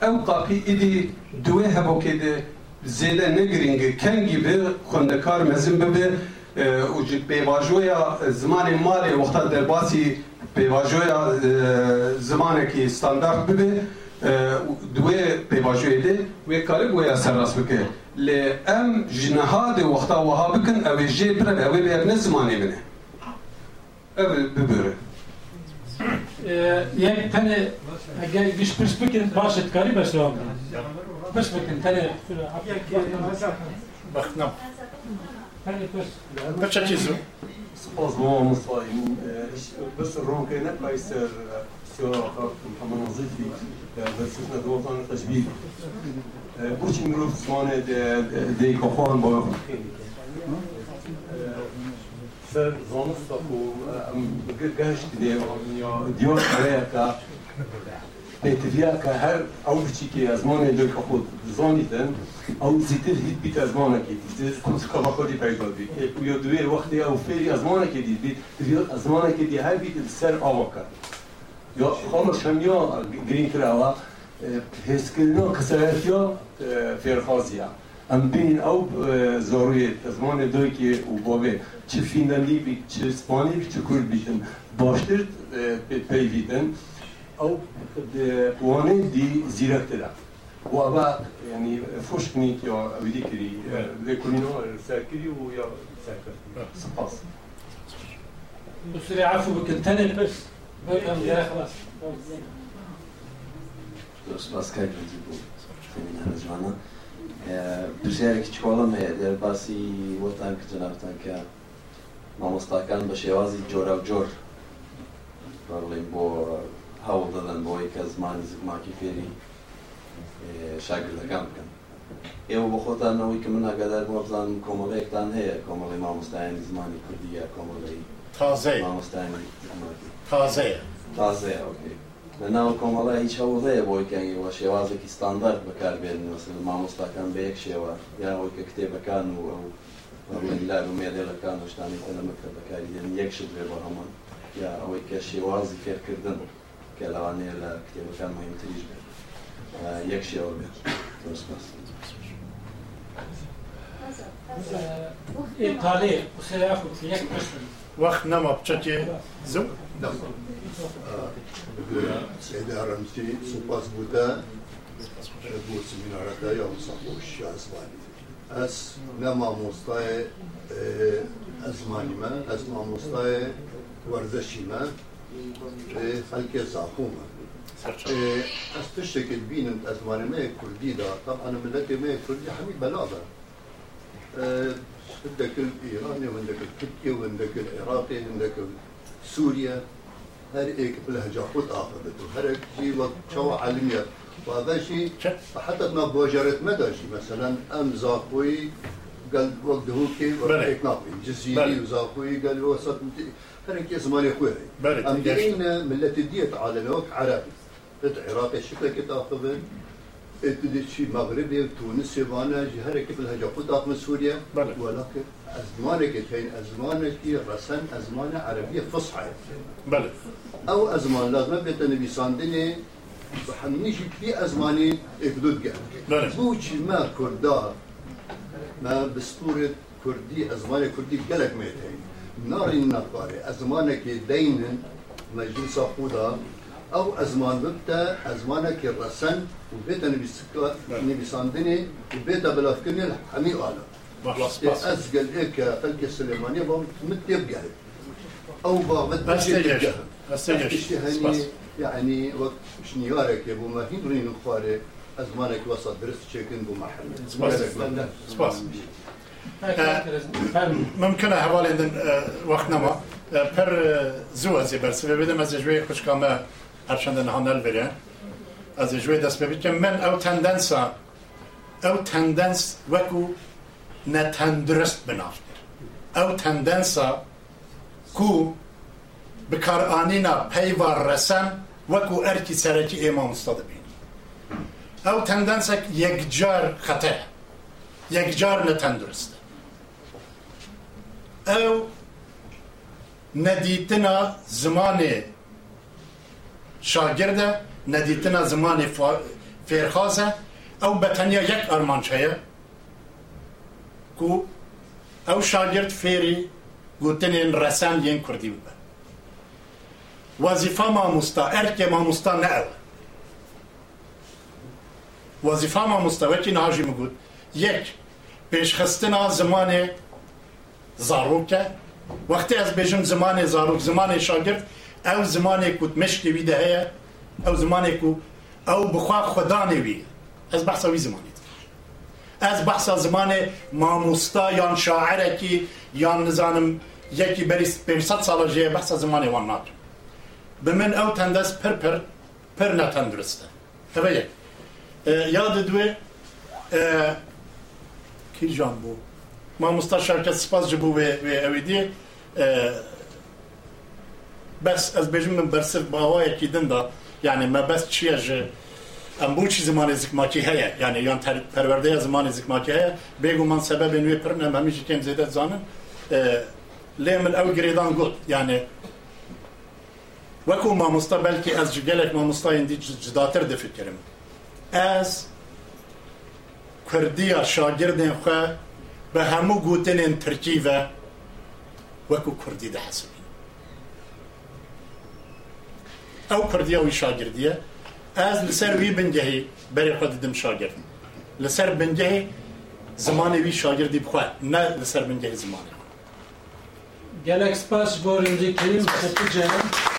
Speaker 11: او قاپی ایدی دوه هبو کې د زیده نګرینګ کنګي به خوندکار مزم به او چې پیواژویا زمان مال وخت در باسی پیواژویا زمان کې استاندارد به دوه پیواژوی دی و کاری گویا سر راست بکه. ل ام جنها دی وخت وها بکن او جی پر او به نه زمانه بنه ئەو ببرە
Speaker 5: یەک تەنێ ئەگەر گشت پرس بکن باشت کاری بەسەوە پرس بکن تەنێ
Speaker 2: بەختنم
Speaker 5: تەنێ پرس
Speaker 2: بچە چیزو
Speaker 11: سپاس بۆ مستفای بس سر زانستك وقاشتني ديوان عليك تتفياك هر او بچيكي ازمان اللي خود زانيتن او زيتر هيت بيت ازمانك ديت كنت كما خودي پیدا بي يا دوي وقت او فيري ازمانك ديت بيت تفيا ازمانك دي هر بيت سر آواكا یا خامش هم یا گرین کرده هست که نه کسرت یا فرخازی هم سەر ئاوەکە یا خۆمە شەمیا گرینکراوە هێزکردنەوە کەسەرەتیا فێرخوازیە ئەم بینین ئەو زۆڕێت ئەزمانێ دویکی و بۆ بێ چ فینلندی بیت چ سپانی بیت چ کورد بیتن باشتر پێیویتن ئەو وانێ دی زیرەکترە و ئەوە ینی فشکنیت یا ئەویدی کردی لێکولینەوە سەرکردی و یا سەرکردی سپاس
Speaker 5: بسرعة عفو بكن تاني البس خلاص
Speaker 12: سپاس کاک نجیب سمینار جوانە پرسیارێکی چکۆڵم هەیە دەرباسی وەتان کە جنابتان کە مامۆستاکان بە شێوازی جۆرە و جۆر بڵێن بۆ هەوڵ دەدەن بۆی کە زمانی زگماکی فێری شاگردەکان بکەن. ئێوە بە خۆتانەوەی کە من ئاگادار بۆ بزانم کۆمەڵەیەکتان هەیە. کۆمەڵی مامۆستایانی زمانی کوردی یا کۆمەڵی
Speaker 2: تازەی
Speaker 12: مامۆستایانی
Speaker 2: تازەیە.
Speaker 12: تازەیە ئۆکەی لە ناو کۆمەڵای هیچ هەوڵ هەیە بۆی کەنگەوە شێوازێکی ستاندارد بەکاربێنن وەسل مامۆستاکان بە یەک شێوە. یا ئەوەی کە کتێبەکان و ئەو لار و مێدێڵەکان و شتانی تەلەمەکە بەکاری دێن یەک شت بێ بۆ هەمان. یا ئەوەی کە شێوازی فێرکردن کە لەوانەیە لە کتێبەکان مهمتریش بێت یەک شێوە بێت
Speaker 5: أشهر
Speaker 2: وەخت نەما بچەکێ زوو
Speaker 13: سيدي هرمتي سوباس بودا بو سمينارتا يوم صحوش أزماني أس نما مستاي أزماني ما أس ما مستاي ورزشي ما خلق زاخوما أس تشتكي بين أزماني ما كردي دا طبعا ملتي ما كردي حميد بلاغة عندك الايراني وعندك التركي وعندك العراقي وعندك سوريا her iki lehca xut afirdetir. Her iki vak çava alimiye. Ve ben şi, hatta buna bojar etme de şi. Mesela em zakoyi قال وقت هو كي وقت ناقي جزيري وزاقوي قال وسط هر كي زمالي خويا أم دينا ملة ديت على الوقت عربي العراقي شكله كي تاخذ تدي شي مغربي تونسي وأنا. هر كي بالهجاء قد من سوريا. ولكن أزمانك كاين أزمانك إيه؟ رسن ازمان عربية فصحى.
Speaker 2: بلى.
Speaker 13: أو أزمان لازم بيت النبي صندني بحنيش في أزماني إكدود
Speaker 2: جا.
Speaker 13: بوش ما كردا ما بستورة كردي ازمان كردي جلك ميتين ناري النقارة أزمانك دين مجلس خودا أو أزمان ببتا أزمانك رسن. وبيتا نبي سكا نبي صندني وبيتا بلافكني الحمي
Speaker 2: قالا بس
Speaker 13: أزقل إيكا فلقي السليمانية بهم متي بقهد أو با
Speaker 2: متي بقهد بس
Speaker 13: يعني وقت شنيارك يا بو ما هين رين الخاري أزمانك وسط درست شيكن بو محل.
Speaker 2: سباس آه، ممكن هوالي عندن آه، وقتنا ما. آه، پر زوازي برس. ببدم از جوي خوشكامه هرچند هانل بره از جوي دست ببید که من أو تندنسا أو تندنس وکو نتندرست بنافت او تندنسا کو بکار آنینا پیوار رسم وکو ارکی سرکی امام استاد بین. او تندنسک یک جار خطه یک جار نتندرسته او ندیتنا زمان شاگرده ندیتنا زمان فیرخازه او بتنیا یک ارمانچه کو ئەو شاگرد فێری گوتنێن ڕەسان یەن کوردی ببە وەزیفا مامۆستا ئەرکێ مامۆستا نەئەوە وەزیفا مامۆستاوەکی ناژی مگوت یەک پێشخستنا زمانێ زارۆکە وەختی ئەس بێژم زمانێ زارۆک زمانی شاگرد ئەو زمانێک وت مشکی وی دەهەیە ئەو زمانێک و ئەو بخوا خوددانێ وی. ئەس بەسەوی زمانی. از بحث زمان ماموستا یا شاعره کی یا نزانم یکی بری 500 سال جه بحث زمان وان نات به من او تندس پر پر پر نتندرسته هوا یک یاد دوی کی جان بو ماموستا شرکت سپاس جبو و اوی دی بس از بيجم من برسف بهواي كيدن دا يعني ما بس چيا ج امبوچ زمان از زمان زکماکی هیا یعنی یان پرورده زمان از زکماکی هیا بگو من سبب نوی پر نه همیشه کم زیاد زانم لیم ال أو گریدان گفت یعنی وکو ما مستا بلكي از جلك ما مستا دی جداتر دي فكرم از كرديا شاگردين خو به همو گوتن این ترکی و وکو کردی ده حسبين أو كرديا و شاگرديه شاگردیه از لسر وی بنجهی بری خود دم شاگرد لسر بنجهی زمان وی شاگردی بخواه نه لسر بنجهی زمان
Speaker 5: Galaxy Pass Boring Cream,